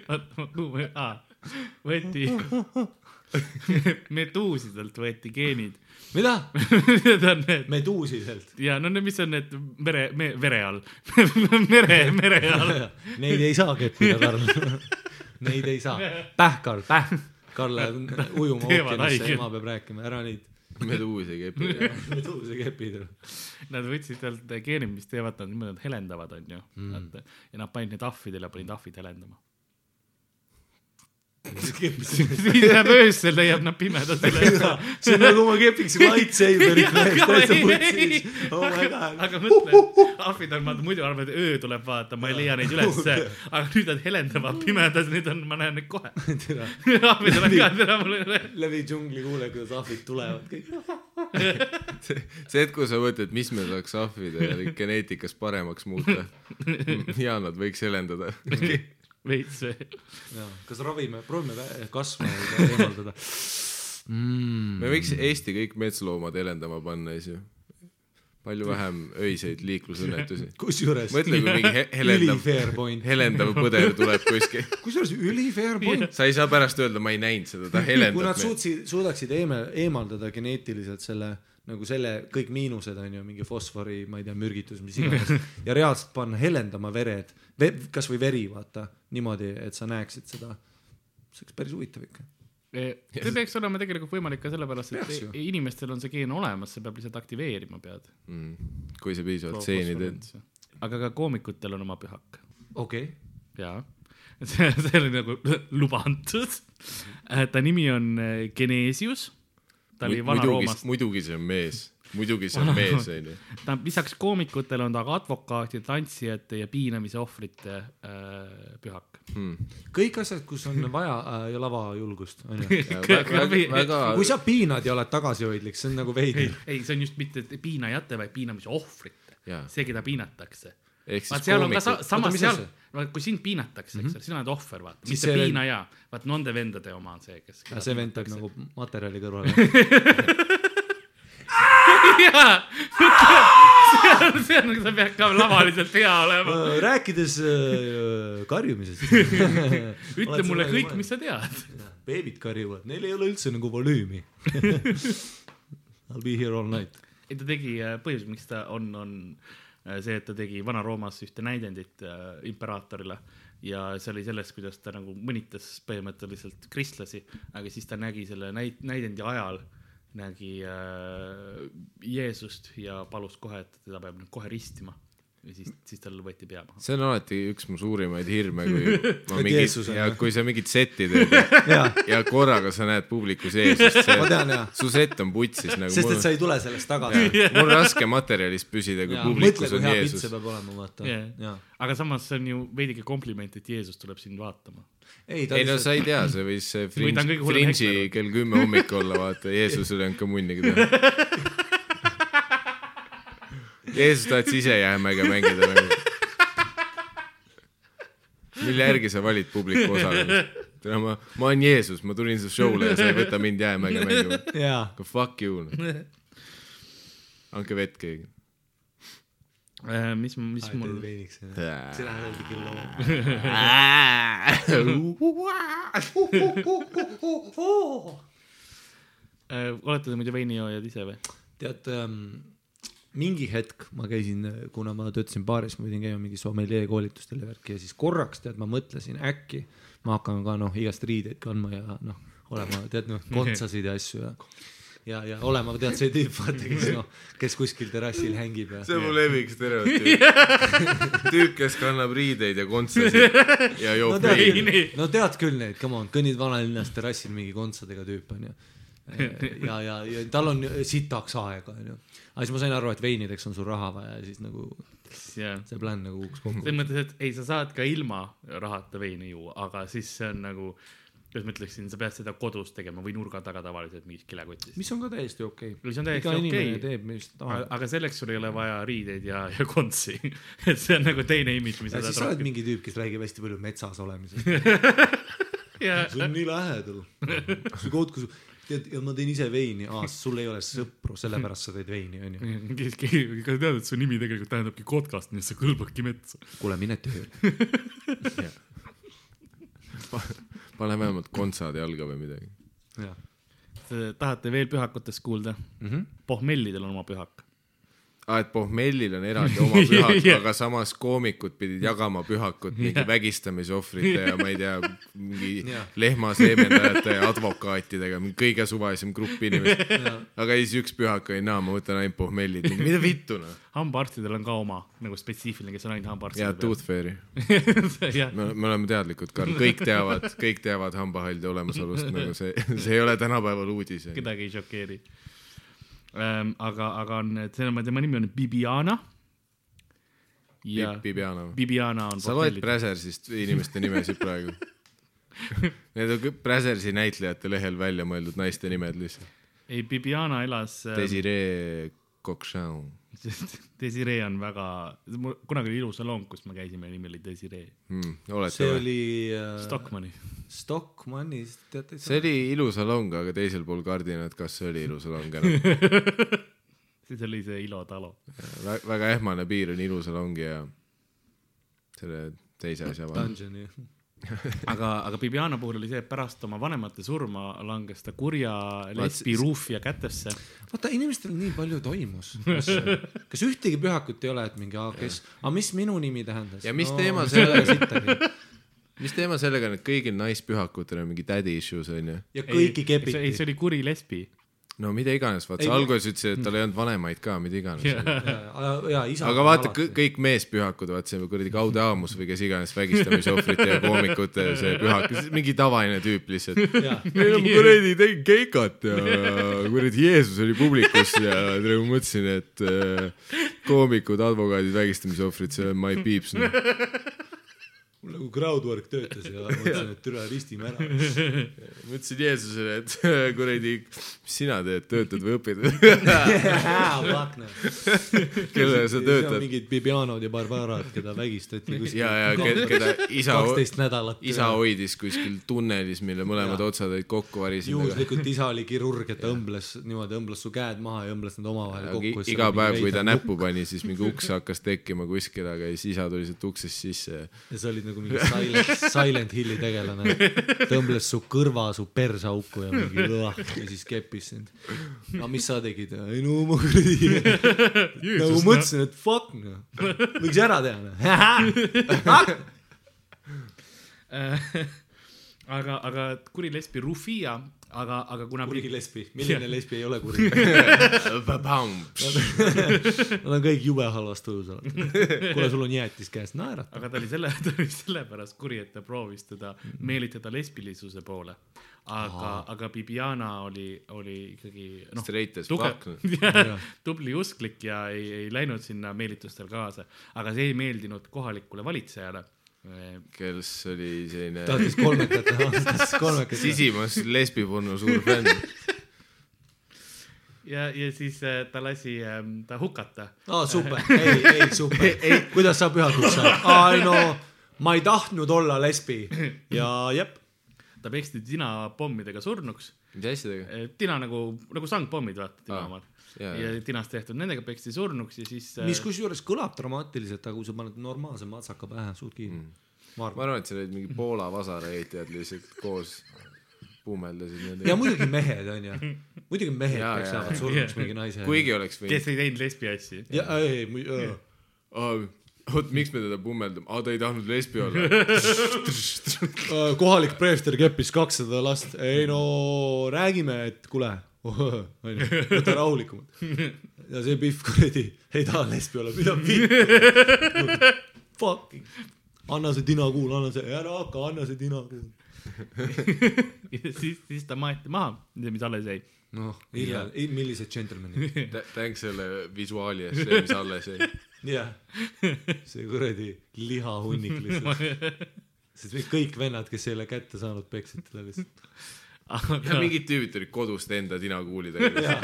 oota, kuhu ma, aa, võeti, meduusidelt võeti geenid. mida? Need on need meduusiselt. ja no need, mis on need mere me,, vere all mere, mere all. Neid ei saa keppida, Karl. Neid ei saa. päh, Karl, päh. Karl läheb ujuma ookeanisse, ema peab rääkima, ära neid meduusi kepi. meduuse kepid. Nad võtsid sealt geenid, mis teevad nad niimoodi, nad helendavad, onju mm.. ja nad panid need ahvidele, panid ahvid helendama. Siis läheb öösel, leiab nad pimedas üle. see on nagu ma kepiks lightsaberit mees, aga täitsa putsis oh my god. aga mõtle, ahvid on, vaata muidu arvad, öö tuleb vaata, ma ei leia neid ülesse, aga nüüd nad helendavad pimedas, nüüd on, ma näen neid kohe. ahvidel on ka, tere mulle. läbi džungli kuule, kuidas ahvid tulevad kõik. see hetk, kui sa mõtled, mis me saaks ahvide geneetikas paremaks muuta. ja nad võiks helendada. Veits veel. kas ravime, proovime kasva ja eemaldada mm.. me võiks Eesti kõik metsloomad helendama panna, siis ju. palju vähem öiseid liiklusõnnetusi. kusjuures mõtle, kui mingi he helendav, helendav põder tuleb kuskil. kusjuures ülifair point. sa ei saa pärast öelda, ma ei näinud seda, ta kui nad helendab suutsid, suudaksid eeme-, eemaldada geneetiliselt selle nagu selle kõik miinused on ju mingi fosfori, ma ei tea, mürgitus, mis iganes ja reaalselt panna helendama vered ve,, kasvõi veri vaata niimoodi, et sa näeksid seda. see oleks päris huvitav ikka. see peaks olema tegelikult võimalik ka sellepärast, Peaks et ju. inimestel on see geen olemas, sa pead lihtsalt aktiveerima pead. Mm. kui sa piisavalt seeni teed. aga ka koomikutel on oma pühak okei okay., jaa, see, see oli nagu luba antud. ta nimi on äh, Genesius, ta oli Vana-Roomast, muidugi see on mees, muidugi see on mees, onju. ta on lisaks koomikutele on ta ka advokaatide, tantsijate ja piinamise ohvrite äh, pühak. kõik asjad, kus on vaja äh, lavajulgust onju. kui sa piinad ja oled tagasihoidlik, see on nagu ei veider., ei, see on just mitte piinajate, vaid piinamise ohvrite see, keda piinatakse. ehk siis koomikud, samas mis seal kui sind piinatakse, eks ole, sina oled ohver, vaata, mitte see- piinaja, vaat nende vendade oma on see, kes. see vend peab nagu materjali kõrvale. jaa, see on, see ka lavaliselt hea olema. rääkides äh, karjumisest. ütle mulle kõik, mis sa tead. beebid karjuvad, neil ei ole üldse nagu volüümi. I'll be here all night. ei, ta tegi, põhjus, miks ta on, on äh, see, et ta tegi Vana-Roomas ühte näidendit äh, imperaatorile ja see oli sellest, kuidas ta nagu mõnitas põhimõtteliselt kristlasi, aga siis ta nägi selle näit-, näidendi ajal nägi äh, Jeesust ja palus kohe, et teda peab nüüd kohe ristima. ja siis, siis tal võeti pea maha. see on alati üks mu suurimaid hirme, kui ma mingit ja kui sa mingit setti teed ja, ja korraga sa näed publikus Jeesust, ma see, su sett on putsis nagu, sest mul et sa ei tule sellest tagasi. mul on raske materjalis püsida, kui mõtle, publikus on Jeesus. peab olema, vaata. Aga samas see on ju veidike kompliment, et Jeesus tuleb sind vaatama. ei, ei no sa ei tea, see võis Fringe, Fringe'i kell kümme hommikul olla, vaata, Jeesus ei olnud ka munnigi teha. Jeesus tahtis ise jäämäge mängida nagu. mille järgi sa valid publiku osalemist? tere, ma, ma olen Jeesus, ma tulin su show'le ja sa ei võta mind jäämäge mängima. Go fuck you no.. andke vett keegi. Äh, mis, mis mul, veiniks. sina öeldi küll oma. äh, olete te muidu veinijoojad ise või? tead ähm,, mingi hetk ma käisin, kuna ma töötasin baaris, ma pidin käima mingi sommelier koolitustel ja värki ja siis korraks tead, ma mõtlesin äkki ma hakkan ka noh, igast riideid kandma ja noh, olema tead noh, kontsasid ja asju ja ja, ja olema tead see tüüp, vaata, kes noh, kes kuskil terrassil hängib ja see on mu lemmik stereotüüp. tüüp, kes kannab riideid ja kontsasid ja no joob tead veini. küll, no tead küll neid, come on, kõnnid vanalinnas terrassil mingi kontsadega tüüp onju. ja, ja, ja tal on sitaks aega onju. aga siis ma sain aru, et veinideks on sul raha vaja ja siis nagu jah, see plaan nagu kukkus kokku. selles mõttes, et ei, sa saad ka ilma rahata veini juua, aga siis see on nagu, kuidas ma ütleksin, sa pead seda kodus tegema või nurga taga tavaliselt mingis kilekotis. mis on ka täiesti okei okay.. mis on täiesti okei. tahab. aga selleks sul ei ole vaja riideid ja, ja kontsi. et see on nagu teine imidž, mis ja siis sa oled mingi tüüp, kes räägib hästi palju metsas olemisest. ja see on nii lähedal. see koht, kus, tead, ja ma teen ise veini, aa, sul ei ole sõpru, sellepärast sa teed veini, onju. kas tead, et su nimi tegelikult tähendabki kotkast, nii et sa kõlbadki metsa. kuule, mine tööle. pane vähemalt kontsad jalga või midagi. jah. tahate veel pühakutest kuulda? Mhm. pohmellidel on oma pühak. aa, et pohmellil on eraldi oma pühak Jah. aga samas koomikud pidid jagama pühakut mingi vägistamisohvrite ja ma ei tea, mingi Jah. lehmaseemendajate ja advokaatidega, kõige suvalisem grupp inimesi. aga siis üks pühak oli, naa, ma võtan ainult pohmellid, mida vittu noh. hambaarstidel on ka oma nagu spetsiifiline, kes on ainult ja hambaarstide Tooth Fairy, jah, me, me oleme teadlikud, Karl, kõik teavad, kõik teavad hambahaldi olemasolust, nagu see, see ei ole tänapäeval uudis. kedagi ei šokeeri ähm,. aga, aga on, tema, tema nimi on Bibiana. Bibiana. Bibiana on sa loed. Brazersist inimeste nimesid praegu? Need on kõik Brazersi näitlejate lehel välja mõeldud naiste nimed lihtsalt. ei, Bibiana elas äh,, Desiree Cochon Desiree on väga, kunagi oli ilusalong, kus me käisime, nimi oli Desiree. hmm,. olete see või? oli äh, Stockmanni. Stockmannis, teate. see oli ilusalong, aga teisel pool kardinat, kas see oli ilusalong enam? siis oli see Ilo Talo. väga ehmane piir on ilusalongi ja selle teise asja vahel. Dungeoni. aga, aga Bibiana puhul oli see, et pärast oma vanemate surma langes ta kurja lesbi ruufia kätesse. vaata, inimestel nii palju toimus. kas ühtegi pühakut ei ole, et mingi, kes, aga mis minu nimi tähendas? Ja mis teema sellega- mis teema sellega on, et kõigil naispühakutel on mingi daddy issues onju? ja kõiki ei, see kepiti. oli kuri lesbi. No mida iganes, vaata Ei, sa alguses ütlesid, et tal ei olnud vanemaid ka, mida iganes. aga vaata, kõik meespühakud, vaata see kuradi Kaude Aamus või kes iganes vägistamisohvrite ja koomikute see pühak, mingi tavaline tüüp lihtsalt. meil on kuradi tegin keikat ja kuradi Jeesus oli publikus ja ma mõtlesin, et äh, koomikud, advokaadid, vägistamisohvrid, see on my peeps no.. Mul nagu crowdwork töötas ja mõtlesin, et türa ristime ära. ma ütlesin Jeesusele, et kuradi, mis sina teed, töötad või õpid? kellele sa töötad? mingid Bibianod ja Barbarad, keda vägistati kuskil. ja, ja ke- keda isa, kaksteist nädalat. isa hoidis kuskil tunnelis, mille mõlemad Jaa. otsad olid kokku varisenud. juhuslikult isa oli kirurg, et ta õmbles niimoodi, õmbles su käed maha ja õmbles need omavahel kokku. iga päev, kui ta. näppu pani, siis mingi uks hakkas tekkima kuskil, aga siis isa tuli sealt uksest sisse ja ja sa olid nagu mingi Silent, Silent Hilli tegelane. ta õmbles su kõrva su persauku ja mingi õah ja siis keppis sind. no mis sa tegid? ei no ma kuradi, nagu mõtlesin, et fuck noh, võiks ära teha noh. aga, aga kuri lesbi Rufia, aga, aga kuna. kuri lesbi, milline lesbi ei ole kuri? Nad on kõik jube halvas tujus alati. kuule, sul on jäätis käes, naerata. aga ta oli selle, ta oli sellepärast kuri, et ta proovis teda meelitada lesbilisuse poole. aga, aga Bibiana oli, oli ikkagi noh, straight as fuck. tubli usklik ja ei, ei läinud sinna meelitustel kaasa, aga see ei meeldinud kohalikule valitsejale. Kes oli selline tahtis kolmekat teha, tahtis kolmekat sisimas lesbiporno suur fänn. ja, ja siis äh, ta lasi ähm, ta hukata. aa, super, ei, ei super, kuidas sa pühaduks saad? ai no, ma ei tahtnud olla lesbi ja jep, ta peksti tina pommidega surnuks. mis asjadega? tina nagu, nagu sangpommid, vaata tina Aa, ja jaa. tinast tehtud, nendega peksti surnuks ja siis. mis kusjuures kõlab dramaatiliselt, aga kui sa paned normaalse matsaka pähe, suud kinni mm.. ma arvan. et seal olid mingi Poola vasaraehitajad lihtsalt koos puumeldasid ja nendega. muidugi mehed onju, muidugi mehed peaks jäävad surnuks mingi naise. kuigi oleks võinud kes ei teinud lesbi asju. ja ei, ei, oot, miks me teda pummeldame? aa, ta ei tahtnud lesbi olla. kohalik preester keppis kakssada last, ei no räägime, et kuule, onju, võta rahulikumalt. ja see Pihv kuradi ei taha lesbi olla, mida pihv. Fucking, anna see tinakuul, anna see, ära hakka, anna see tinakuul. ja siis, siis ta maeti maha, mis alles jäi. noh, hiljem, millised džentelmenid. tänks selle visuaali eest, see, mis alles jäi. jah, see kuradi lihahunnik lihtsalt. sest kõik vennad, kes ei ole kätte saanud, peksid teda lihtsalt. Ja mingid tüübid olid kodust enda tinakuulidega.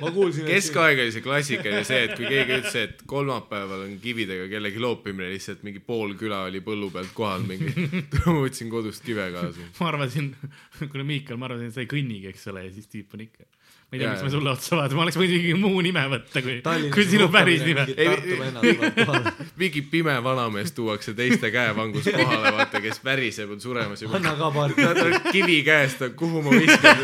ma kuulsin, keskaeg oli see klassikaline see, et kui keegi ütles, et kolmapäeval on kividega kellegi loopimine, lihtsalt mingi pool küla oli põllu pealt kohal mingi. ma võtsin kodust kive kaasa. ma arvasin, kuule Miikal, ma arvasin, et sa ei kõnnigi, eks ole, ja siis tüüp on ikka. Ma ei tea, miks ma sulle otsa vaatan, ma oleks võinud mingi muu nime võtta, kui, kui sinu päris nime. Mingi pime vanamees tuuakse teiste käevangus kohale, vaata, kes väriseb, on suremas juba. anna ka paar. tal on kivi käes, ta, kuhu ma viskan.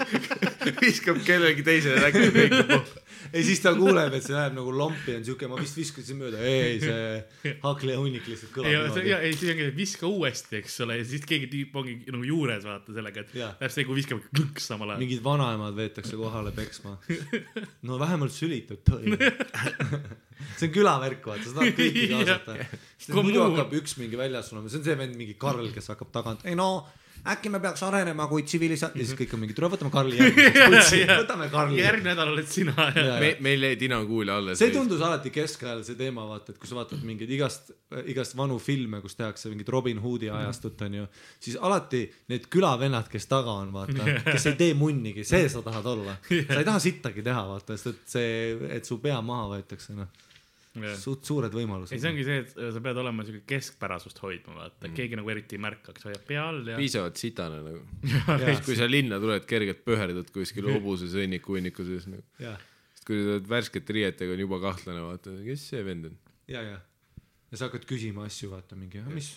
viskab kellelegi teisele äkki lõikab. ei, siis ta kuuleb, et see läheb nagu lompi, on siuke, ma vist viskasin mööda, ei, see haklihunnik lihtsalt ei, ja kõlab niimoodi. siis ongi, viska uuesti, eks ole, ja siis keegi tüüp ongi nagu juures, vaata sellega, et läheb see, kui viskab klõks samal ajal. mingid vanaemad veetakse kohale peksma. no vähemalt sülitud tõi. see on külavärk, vaata, sa tahad kõiki kaasata. muidu hakkab üks mingi väljas olema, see on see vend, mingi Karl, kes hakkab tagant, ei no äkki me peaks arenema kui tsivilisa-, ja siis kõik on mingi, tule võtame Karli järgmiseks, võtame Karli. järgmine nädal oled sina ja Jaa. me, meil jäi tinakuuli alles. see tundus alati keskajal see teema, vaata, et kui sa vaatad mingeid igast, igast vanu filme, kus tehakse mingit Robin Hoodi ajastut, onju, siis alati need külavennad, kes taga on, vaata, kes ei tee munnigi, see sa tahad olla. sa ei taha sittagi teha, vaata, sest et see, et su pea maha võetakse, noh, suht suured ei, võimalused see. ongi see, et sa pead olema siuke keskpärasust hoidma, vaata mm., keegi nagu eriti ei märkaks, hoiab pea all ja. piisavalt sitane nagu. Kui sa linna tuled, kergelt pöherdad kuskil hobuse sõnniku hunniku sees nagu. jah, kui sa oled värskete riietega, on juba kahtlane, vaata, kes see vend on. ja, ja, ja sa hakkad küsima asju, vaata mingi, mis.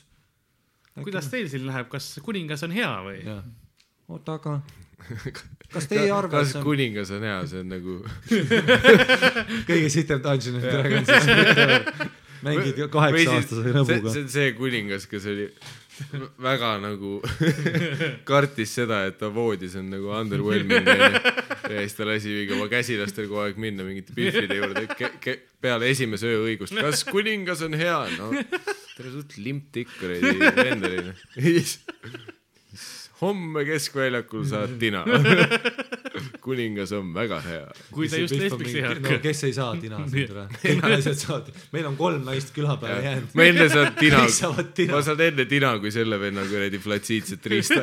kuidas teil siin läheb, kas kuningas on hea või? oota, aga kas teie see on kuningas on hea, see on nagu kõige sitem Dungeon and Dragons, mängid kaheksa aastase see, nõbuga see. on see kuningas, kes oli väga nagu kartis seda, et ta voodis on nagu underwhelming onju. ja siis ta lasi mingi oma käsilastel kogu aeg minna mingite pihvide juurde ke, ke, peale esimese öö õigust. kas kuningas on hea? no tere suht limp tikk kuradi vend oli noh. Homme keskväljakul saad tina. kuningas on väga hea. kui ta just lesbiks ei no hakka. kes ei saa tina siin tule, kõik naised saavad, meil on kolm naist küla peale jäänud. ma enne saan tina ma saan enne tina kui selle venna kuradi flatsiitset riista.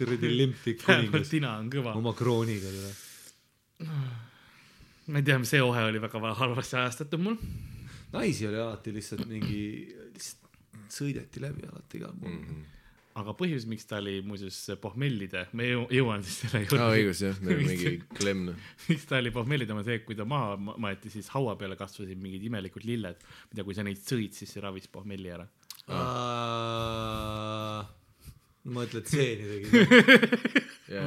kuradi limpik kuningas tina on kõva. oma krooniga tule. ma ei tea, see ohe oli väga halvasti ajastatud mul. naisi oli alati lihtsalt mingi, lihtsalt sõideti läbi alati igal pool mm. aga põhjus, miks ta oli muuseas pohmellide, ma jõu- jõuan siis selle juurde aa, õigus jah, meil on mingi klemm noh. miks ta oli pohmellide, on see, et kui ta maha ma- maeti, siis haua peale kasvasid mingid imelikud lilled, mida kui sa neid sõid, siis see ravis pohmelli ära. -hmm. mõtled seeni tegi,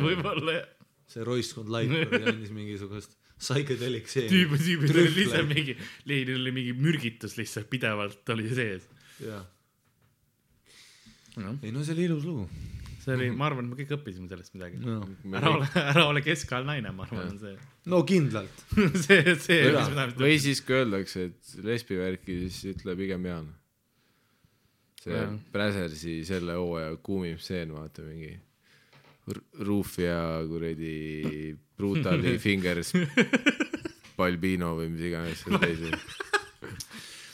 võib-olla jah. see roiskond Lightbird andis mingisugust psychedelic seeni. oli Trühvleid. lihtsalt mingi, Leinil oli mingi mürgitus lihtsalt pidevalt oli sees. jah, noh, ei no see oli ilus lugu. see oli, ma arvan, et me kõik õppisime sellest midagi. no, ära ole, ära ole keskajal naine, ma arvan, on see, no kindlalt. see, see, või siis kui öeldakse, et lesbi värki, siis ütle pigem Jaan. see Jah. Bräsersi selle hooaja kuumim stseen, vaata mingi R- Rufia kuradi Brutali Fingers Balbino või mis iganes seal teise.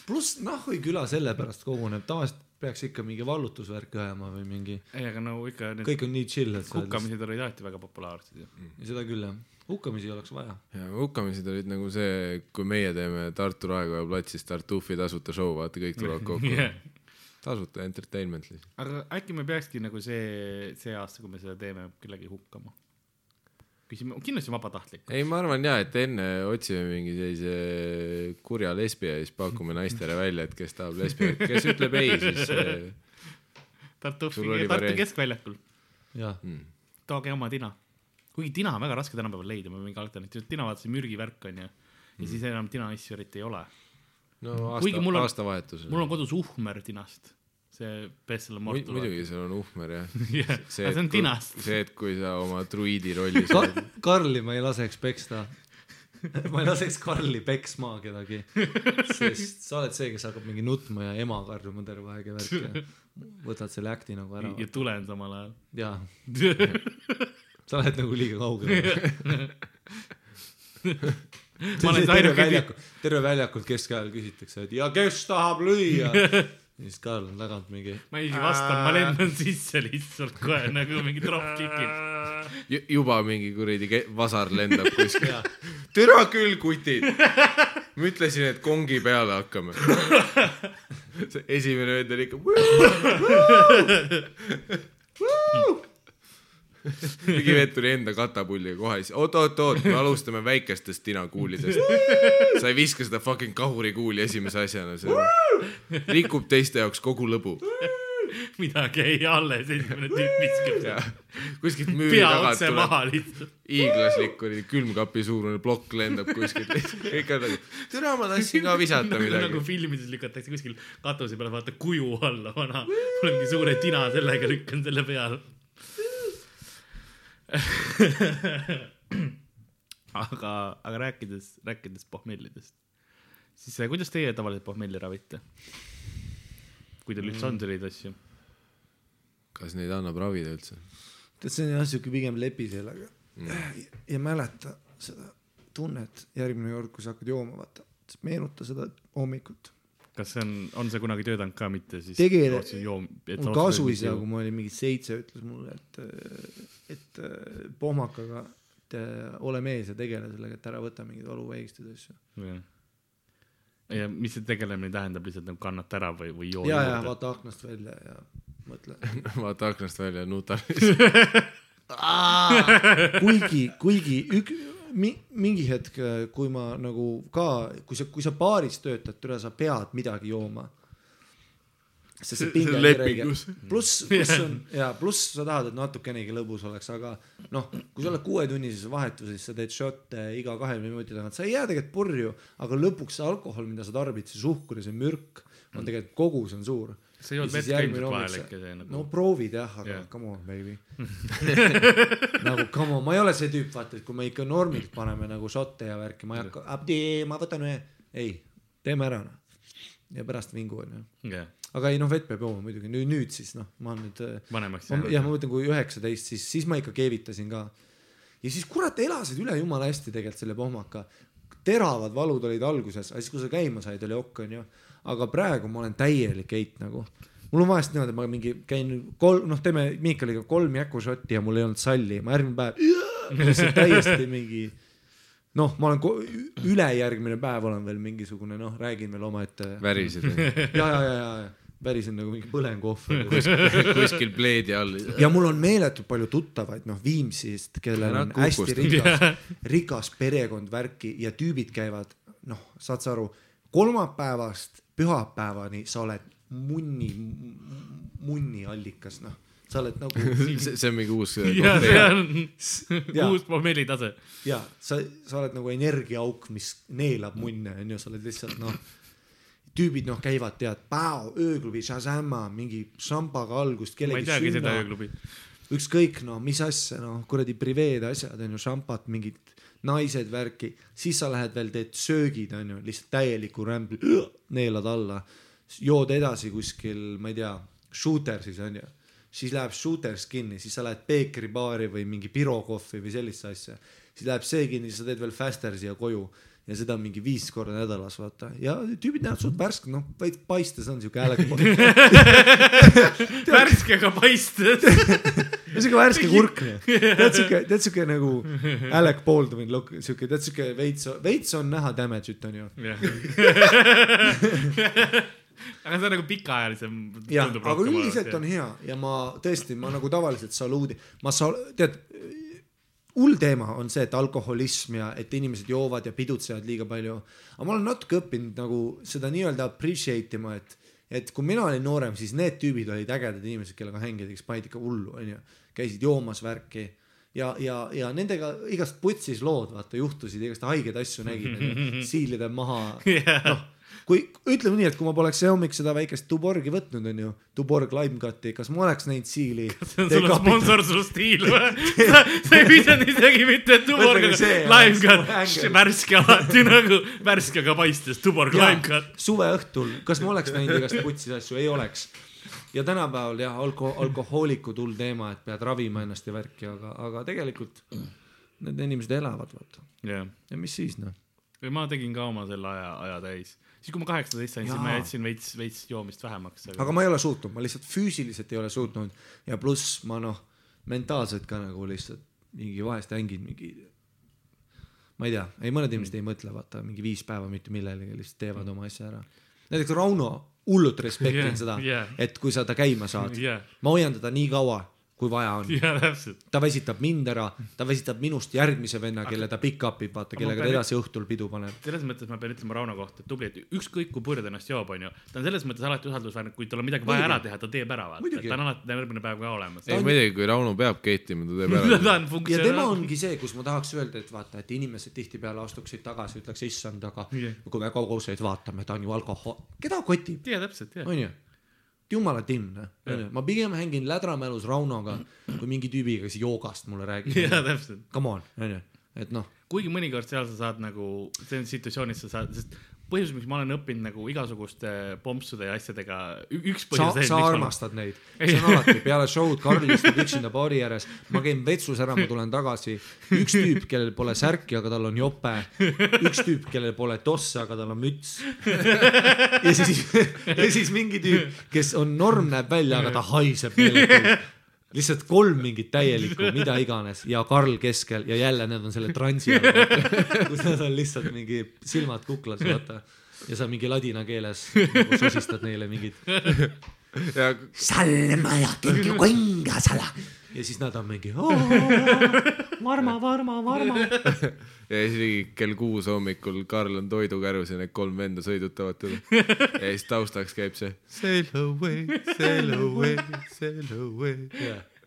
pluss Nahhui küla sellepärast koguneb, tavaliselt peaks ikka mingi vallutusvärk ajama või mingi, ei, aga no ikka kõik on nii chill, et hukkamised olid alati väga populaarsed ju. lihtsalt- seda küll jah, hukkamisi oleks vaja. ja hukkamised olid nagu see, kui meie teeme Tartu Raekoja platsis Tartufi tasuta show, vaata kõik tulevad kokku Yeah. tasuta entertainment lihtsalt. aga äkki me peakski nagu see, see aasta, kui me seda teeme, kellegi hukkama? küsime, kindlasti vabatahtlik. ei, ma arvan ja, et enne otsime mingi sellise kurja lesbi ja siis pakume naistele välja, et kes tahab lesbi, kes ütleb ei, siis äh, Tartu, Tartu keskväljakul, jah, mm. tooge oma tina. kuigi tina on väga raske tänapäeval leida, ma mingi alternatiiv, tina vaata see mürgivärk on ju. ja siis enam tina asju eriti ei ole. no aasta mul, on- aastavahetusel. mul on kodus uhmer tinast, see Bessel Mortal. muidugi, seal on uhmer jah. jah, aga see on tinast. see, et kui sa oma druiidi rollis Ka oled, Karli ma ei laseks peksta. ma ei laseks Karli peksma kedagi, sest sa oled see, kes hakkab mingi nutma ja ema karjuma terve aeg ja värk ja võtad selle äkti nagu ära. ja tulen samal ajal. jaa, sa lähed nagu liiga kaugele. ma olen see terve ainuke terve väljakult keskajal küsitakse, et ja kes tahab lüüa. Ja siis Karl on tagant mingi. ma isegi vastan, ma lendan sisse lihtsalt kohe nagu mingi dropkick'il. juba mingi kuradi vasar lendab kuskil. türa küll, kutid. ma ütlesin, et kongi peale hakkame. see esimene vend oli ikka. tuli enda katapulliga kohe, siis oot, oot, oot, me alustame väikestest tinakuulidest. sa ei viska seda fucking kahurikuuli esimese asjana, see rikub teiste jaoks kogu lõbu. midagi ei alles, esimene tüüp viskab kuskilt müüri tagant tuleb hiiglaslik kuradi külmkapi suurune plokk lendab kuskilt, kõik on nagu, türa ma tahtsin ka visata nagu midagi. filmides lükatakse kuskil katuse peale, vaata kuju alla vana, mul on mingi suure tina sellega, lükkan selle peale. aga, aga rääkides, rääkides pohmellidest, siis eh, kuidas teie tavaliselt pohmelli ravite? kui teil üldse on selliseid asju? kas neid annab ravida üldse? tead, see on jah siuke pigem lepi sellega mm.. ja mäleta seda tunnet järgmine kord, kui sa hakkad jooma, vaata, meenuta seda hommikut. Kas see on, on see kunagi töötanud ka, mitte siis otseselt joom- et mul kasuisa, kui ma olin mingi seitse, ütles mulle, et, et äh, pohmakaga, et äh, ole mees ja tegele sellega, et ära võta mingeid valuvaigistuid asju. ja mis see tegelemine tähendab, lihtsalt nagu kannata ära või, või joo ja, ja vaata aknast välja ja mõtle. vaata aknast välja, nuta. kuigi, kuigi ük, mi, mingi hetk, kui ma nagu ka, kui sa, kui sa baaris töötad, tule sa pead midagi jooma. sest see pinge on kerge. pluss, pluss on ja pluss sa tahad, et natukenegi lõbus oleks, aga noh, kui sa oled kuuetunnises vahetuses, sa teed šotte iga kahekümne minuti tagant, sa ei jää tegelikult purju, aga lõpuks see alkohol, mida sa tarbid, see suhkur ja see mürk on tegelikult kogus on suur. Sa jood vett ka ilmselt vahel ikka see nagu no proovid jah, aga yeah. come on baby nagu come on, ma ei ole see tüüp, vaata, et kui me ikka normilt paneme nagu šotte ja värki, ma ei hakka, abdi, ma võtan ühe, ei, teeme ära noh. ja pärast vingu onju. jah, aga ei noh, vett peab jooma muidugi, nüüd, nüüd siis noh, ma nüüd, vanemaks jah, ma mõtlen, kui üheksateist, siis, siis ma ikka keevitasin ka. ja siis kurat elasid üle jumala hästi tegelikult selle pohmaka. teravad valud olid alguses, aga siis, kui sa käima said, oli ok onju. Aga praegu ma olen täielik eit nagu. mul on vahest niimoodi, et ma mingi käin kolm, noh, teeme Miikaliga kolm jäkušotti ja mul ei olnud salli, ma järgmine päev lihtsalt täiesti mingi noh, ma olen ülejärgmine päev olen veel mingisugune noh, räägin veel omaette. Värised ja, ja, ja, ja, ja päriselt nagu mingi põlenguohver kuskil pleedi all. ja mul on meeletult palju tuttavaid, noh Viimsist, kellel on hästi rikas, rikas perekond, värki ja tüübid käivad, noh, saad sa aru, kolmapäevast pühapäevani sa oled munni, munni allikas, noh, sa oled nagu see see on mingi uus ja see on uus pommelli tase. ja sa, sa oled nagu energiaauk, mis neelab munne, onju, sa oled lihtsalt noh, tüübid noh, käivad, tead, Pao, ööklubi, Shazama, mingi šampaga algust, ma ei teagi seda ööklubi. ükskõik noh, mis asja, noh kuradi priveed asjad on ju, šampat, mingid naised, värki, siis sa lähed veel teed söögid on ju, lihtsalt täieliku rämbli, neelad alla, jood edasi kuskil, ma ei tea, shooter'is on ju, siis läheb shooters kinni, siis sa lähed beekribaari või mingi pirokohvi või sellist asja, siis läheb see kinni, siis sa teed veel faster'i siia koju ja seda mingi viis korda nädalas vaata ja tüübid näevad suht värsked, noh veits paistes on siuke häälega värskega paistes. siuke värske kurk, tead siuke, tead siuke nagu Alec Baldwin look, siuke, tead siuke veits, veits on näha damage'it onju. aga see on nagu pikaajalisem. jah, aga üldiselt on hea ja ma tõesti, ma nagu tavaliselt saluudi, ma sa-, tead, hull teema on see, et alkoholism ja et inimesed joovad ja pidutsevad liiga palju. aga ma olen natuke õppinud nagu seda nii-öelda appreciate ima, et, et kui mina olin noorem, siis need tüübid olid ägedad inimesed, kellega hängida, kes panid ikka hullu, onju. käisid joomas värki. Ja, ja, ja nendega igast putsis lood, vaata, juhtusid, igast haigeid asju nägid, siilide maha, noh kui ütleme nii, et kui ma poleks see hommik seda väikest Tuborgi võtnud, onju, Tuborg Limecut'i, kas ma oleks näinud siili? see on sulle sponsorsusstiil või? sa sa ei pidanud isegi mitte Tuborg, aga Limecut värske alati nagu värskega paistes Tuborg Limecut. suve õhtul, kas ma oleks näinud igast putsis asju, ei oleks. ja tänapäeval jah, alko-, alkohoolikud hull teema, et pead ravima ennast ja värki, aga, aga tegelikult need inimesed elavad, vaata. jah, ja mis siis noh. ma tegin ka oma selle aja, aja täis. siis, kui ma kaheksateist sain, siis ma jätsin veits, veits joomist vähemaks. aga ma ei ole suutnud, ma lihtsalt füüsiliselt ei ole suutnud ja pluss ma noh, mentaalselt ka nagu lihtsalt mingi vahest hängin mingi. ma ei tea, ei mõned inimesed ei mõtle, vaata mingi viis päeva mitte millelegi, lihtsalt teevad oma asja ära. näiteks Rauno, hullult respektin yeah, seda yeah., et kui sa ta käima saad jah, ma hoian teda nii kaua, kui vaja on. ta väsitab mind ära, ta väsitab minust järgmise venna, kelle ta pick up ib, vaata, kellega ta edasi õhtul pidu paneb. selles mõttes ma pean ütlema Rauno kohta, et tubli, et ükskõik kui purjus ennast joob, onju, ta on selles mõttes alati usaldusväärne, kui tal on midagi vaja ära teha, ta teeb ära, vaata, ta on alati järgmine päev ka olemas. ei muidugi, kui Rauno peab keetima, ta teeb ta ära. on ja tema ongi see, kus ma tahaks öelda, et vaata, et inimesed tihtipeale astuksid tagasi, ütleks issand, aga Jah. kui me kauguseid vaatame, ta on ju alkohol, keda kotib, jaa, täpselt, jah. onju. Jumala timm, noh, onju, ma pigem hängin lädramälus Raunoga kui mingi tüübiga, kes joogast mulle räägib. Jaa, täpselt. Come on, onju, et noh, kuigi mõnikord seal sa saad nagu, selles situatsioonis sa saad, sest põhjus, miks ma olen õppinud nagu igasuguste pompsude ja asjadega, üks sa põhjus, sa armastad neid, see on alati peale show'd, Karl istub üksinda baari ääres, ma käin vetsus ära, ma tulen tagasi, üks tüüp, kellel pole särki, aga tal on jope, üks tüüp, kellel pole tosse, aga tal on müts. ja siis, ja siis mingi tüüp, kes on norm, näeb välja, aga ta haiseb meeletult lihtsalt kolm mingit täielikku, mida iganes ja Karl keskel ja jälle need on selle transi all, kus nad on lihtsalt mingi silmad kuklas, vaata. ja sa mingi ladina keeles nagu sosistad neile mingid ja salma ja konga sala ja siis nad on mingi Varma, Varma, Varma. ja siis mingi kell kuus hommikul Karl on toidukärus ja need kolm venda sõidutavad teda. ja siis taustaks käib see Sail away, sail away, sail away. aga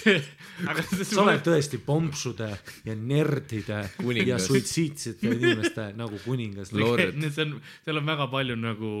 sa oled tõesti pompsude ja nerdide Kuningas. ja suitsiidsete inimeste nagu kuningas. See on, seal on väga palju nagu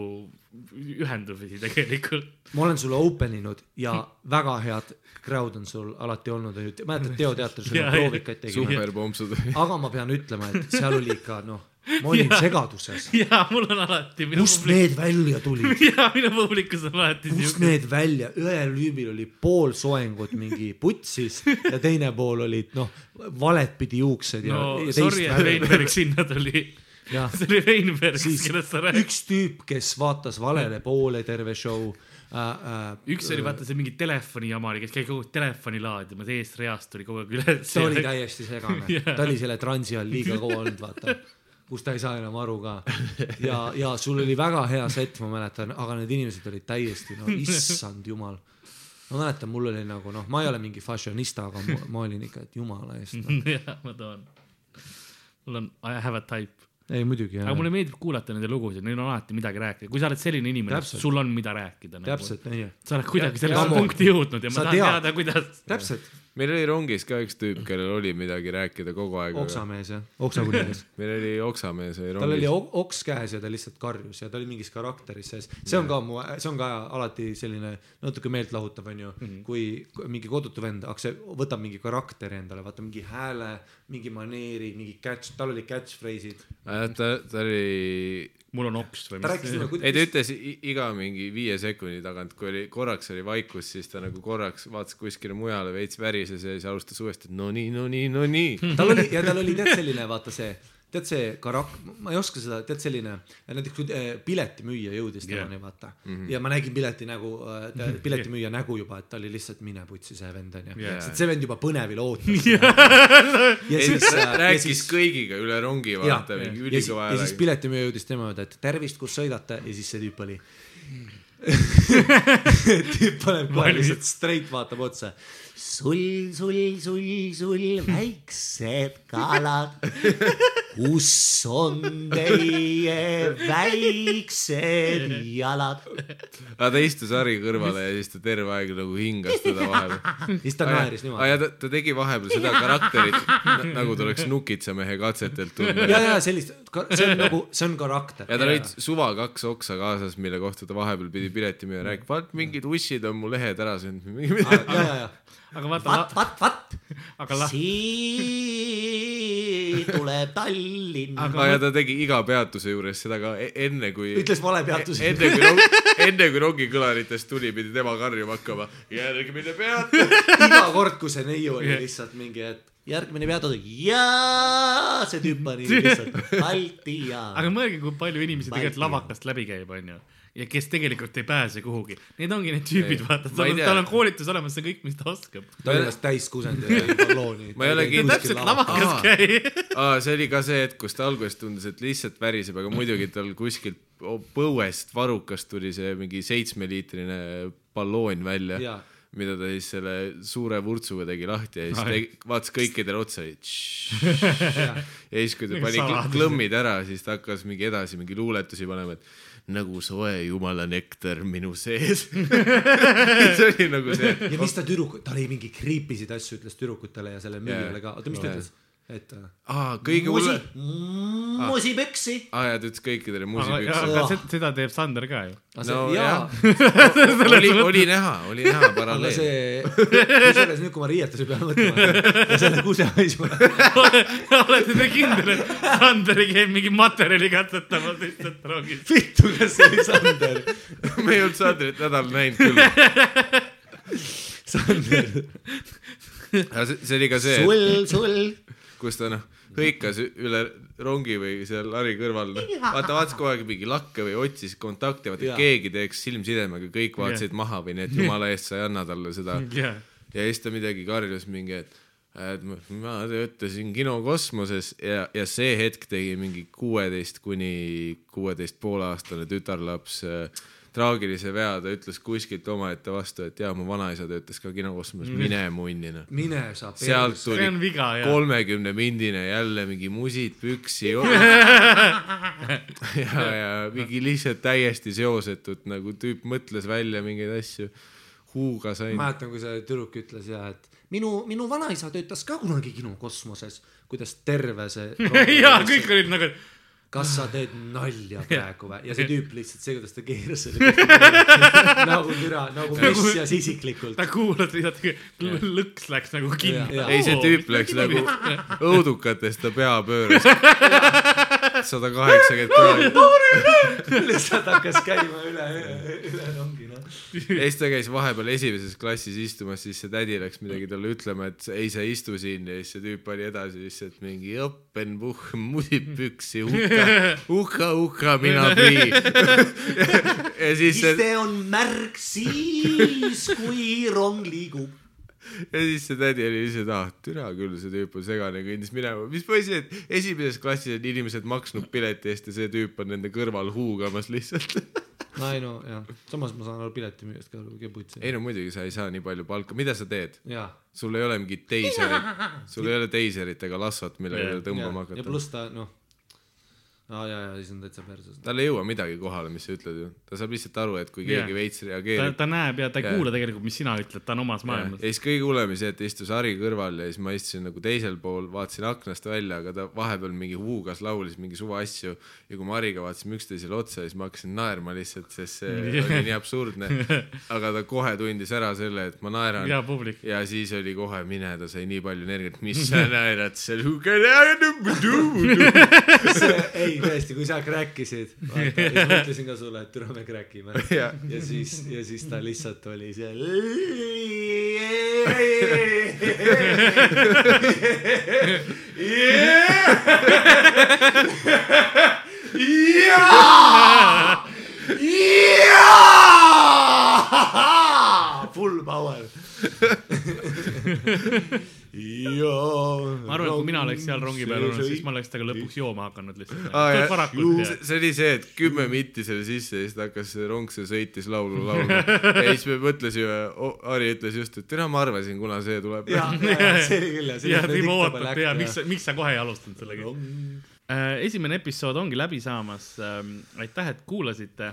ühendusi tegelikult. ma olen sulle open inud ja väga head crowd on sul alati olnud, mäletad Teo teatris Jaa, oli proovikaid tegime. superpompsud. aga ma pean ütlema, et seal oli ikka noh, ma olin segaduses. ja mul on alati. kust need välja tulid? ja minu publikus on alati kust need välja, ühel tüübil oli pool soengut mingi putsis ja teine pool olid noh, valet pidi juuksed ja, no ja sorry, et värvi. Veinberg sinna tuli. see oli Veinberg, siis kellest sa rääkisid. üks tüüp, kes vaatas valele poole terve show äh,. Äh, üks oli vaata see mingi telefonijama oli, kes käis kogu aeg telefoni laadimas, eest reast tuli kogu aeg üles. see oli täiesti segane Jah. ta oli selle transi all liiga kaua olnud, vaata kus ta ei saa enam aru ka ja, ja sul oli väga hea set, ma mäletan, aga need inimesed olid täiesti no issand jumal. ma mäletan, mul oli nagu noh, ma ei ole mingi fashionista, aga ma, ma olin ikka, et jumala eest no. jah, ma toon. mul on I have a type. ei muidugi jah aga, mulle meeldib kuulata nende lugusid, neil on alati midagi rääkida, kui sa oled selline inimene, sul on mida rääkida. täpselt nii, sa oled kuidagi on. punkti jõudnud ja ma tahan tead. teada, kuidas. täpselt, meil oli rongis ka üks tüüp, kellel oli midagi rääkida kogu aeg. oksamees jah, oksakuningas. meil oli oksamees oli tal oli rongis. ok- oks käes ja ta lihtsalt karjus ja ta oli mingis karakteris sees. see on ka mu, see on ka alati selline natuke meeltlahutav, onju, kui kui mingi kodutu vend võtab mingi karakteri endale, vaata mingi hääle, mingi maneeri, mingi catch, tal oli catchphrase'id. ta, ta oli, mul on oks või ta rääkis mis mulle, ei ta ütles iga mingi viie sekundi tagant, kui oli korraks oli vaikus, siis ta nagu korraks vaatas kuskile mujale veits värises ja siis alustas uuesti, et no nii, no nii, no nii. tal oli ja tal oli tead selline, vaata see, tead see karak-, ma ei oska seda, tead selline, näiteks kui eh, piletimüüja jõudis temani, vaata mm. -hmm. ja ma nägin pileti nägu, piletimüüja nägu juba, et ta oli lihtsalt mine putsi see vend onju yeah.. see vend juba põnevil ootas ja ei siis ja rääkis siis kõigiga üle rongi, ja, vaata, ja, mingi ja, siis, ülikõva ja siis häälega. piletimüüja jõudis tema juurde, et tervist, kus sõidate ja siis see tüüp oli tüüp paneb kohe lihtsalt straight vaatab otsa. sul, sul, sul, sul väiksed kalad, kus on teie väiksed jalad? aga ta istus Harri kõrvale ja siis ta terve aeg nagu hingas teda vahepeal. siis ta naeris aa niimoodi. ja ta, ta tegi vahepeal seda karakterit nagu ta oleks Nukitsamehe katsetelt tulnud. ja, ja sellist, see on nagu, see on karakter. ja tal olid suva kaks oksa kaasas, mille kohta ta vahepeal pidi piletimüüja rääkima, vaat mingid ussid on mu lehed ära söönud. ja, ja, ja, aga vaata vat,, vat, vat, aga la-, siit tuleb Tallinn. Aga- ja ta tegi iga peatuse juures seda ka e- enne kui. ütles vale peatuse. enne kui rong, enne kui rongikõlaritest tuli, pidi tema karjuma hakkama. järgmine peatus. iga kord, kui see neiu oli lihtsalt mingi, et järgmine peatus ja see tüüp pani lihtsalt Balti ja. aga mõelge, kui palju inimesi tegelikult lavakast läbi käib, onju. Ja kes tegelikult ei pääse kuhugi. Need ongi need tüübid, vaata, tal on, tal on koolitus olemas, see on kõik, mis ta oskab. ta oli ennast täis kusend ja ballooni. Ma ei olegi- täpselt lavakas aa, see oli ka see, et kus ta alguses tundus, et lihtsalt väriseb, aga muidugi tal kuskilt põuest varrukast tuli see mingi seitsmeliitrine balloon välja mida ta siis selle suure vurtsuga tegi lahti ja siis tegi, vaatas kõikidele otsa ja ja siis, kui ta pani klõmmid ära, siis ta hakkas mingi edasi mingi luuletusi panema, et nagu soe jumala nektar minu sees. See oli nagu see ja mis ta tüdruk, ta oli mingi kriipisid asju ütles tüdrukutele ja selle müüjale ka, oota, mis ta ütles? Et äh, aa kõige musi hullem,, musipüksi. aa ja ta ütles kõikidele se- seda teeb Sander ka ju. no jaa, oli, oli näha, oli näha paralleel. see, kusjuures nüüd, kui ma riietuse peale mõtlema ja selle kusehaisu, olete te kindel, et Sander ei käi mingi materjali katsetamas lihtsalt rongis? vittu, kas see oli Sander? me ei olnud Sandrit nädal näinud küll. Sander, aga see, see oli ka see, sul, sul, kus ta noh, hõikas üle rongi või seal Harri kõrval, noh, vaata vaatas kogu aeg mingi lakke või otsis kontakti, vaata et keegi teeks silmsidemega, kõik vaatasid maha või nii, et jumala eest sa ei anna talle seda. jah, ja siis ta midagi karjus mingi, et et ma, ma töötasin kino kosmoses ja, ja see hetk tegi mingi kuueteist kuni kuueteist poole aastane tütarlaps äh, traagilise vea, ta ütles kuskilt omaette vastu, et jaa, mu vanaisa töötas ka kinokosmoses, mine munni noh. mine sa sealt tuli kolmekümne mindine jälle mingi musid püksi ja, ja mingi lihtsalt täiesti seosetult nagu tüüp mõtles välja mingeid asju. huuga sain. mäletan, kui see tüdruk ütles ja et minu, minu vanaisa töötas ka kunagi kinokosmoses, kuidas terve see ja kõik olid nagu, kas sa teed nalja praegu või? ja see tüüp lihtsalt see, kuidas ta keeras selle nagu türa, nagu messias isiklikult. ta kuulas lihtsalt, lõks läks nagu kinni. Ei, see tüüp läks nagu õudukatest, ta pea pööras sada kaheksakümmend kraadi. lihtsalt hakkas käima üle, üle, üle rongi noh. Ja siis ta käis vahepeal esimeses klassis istumas, siis see tädi läks midagi talle ütlema, et ei, sa istu siin ja siis see tüüp oli edasi lihtsalt mingi õppenpuhh, musib püksi, uhka, uhka, uhka, mina prii. ja siis see, iste on märk siis, kui rong liigub. ja siis see tädi oli lihtsalt, ah türa küll, see tüüp on segane, kõndis minema, mis poisid, et esimeses klassis on inimesed maksnud pileti eest ja see tüüp on nende kõrval huugamas lihtsalt. no ei no jah, samas ma saan aru piletimüüjast ka aru, kebutsi. ei no muidugi sa ei saa nii palju palka, mida sa teed? sul ei ole mingit teiserit, sul ei ole teiserit ega lassot, millega Jah. tõmbama ja hakata. pluss ta noh, aa ja, ja siis on täitsa perses. tal ei jõua midagi kohale, mis sa ütled ju, ta saab lihtsalt aru, et kui keegi veits ta, reageerib. ta näeb ja ta ei Jaa. kuula tegelikult, mis sina ütled, ta on omas ja maailmas. siis kõige hullem oli see, et istus Harri kõrval ja siis ma istusin nagu teisel pool, vaatasin aknast välja, aga ta vahepeal mingi huugas, laulis mingi suva asju ja kui me Hariga vaatasime üksteisele otsa, siis ma hakkasin naerma lihtsalt, sest see oli nii absurdne. aga ta kohe tundis ära selle, et ma naeran ja siis oli kohe mine, ta sai nii palju energiat, mis sa naerad seal, ei tõesti, kui sa rääkisid, siis ma ütlesin ka sulle, et türa me räägime. Jah. ja siis, ja siis ta lihtsalt oli seal. Full power. Ma arvan, et kui mina oleks seal rongi peal olnud, siis ma oleks temaga lõpuks jooma hakanud lihtsalt. Jah. varakult ja see oli see, et kümme mitti selle sisse ja siis ta hakkas, rong see sõitis laulu laulma ja siis me mõtlesime, Harri ütles just, et tere, ma arvasin, kuna see tuleb. ja, ja see oli küll ja Timo ootab ja miks, miks sa kohe ei alustanud sellega. esimene episood ongi läbi saamas. aitäh, et kuulasite.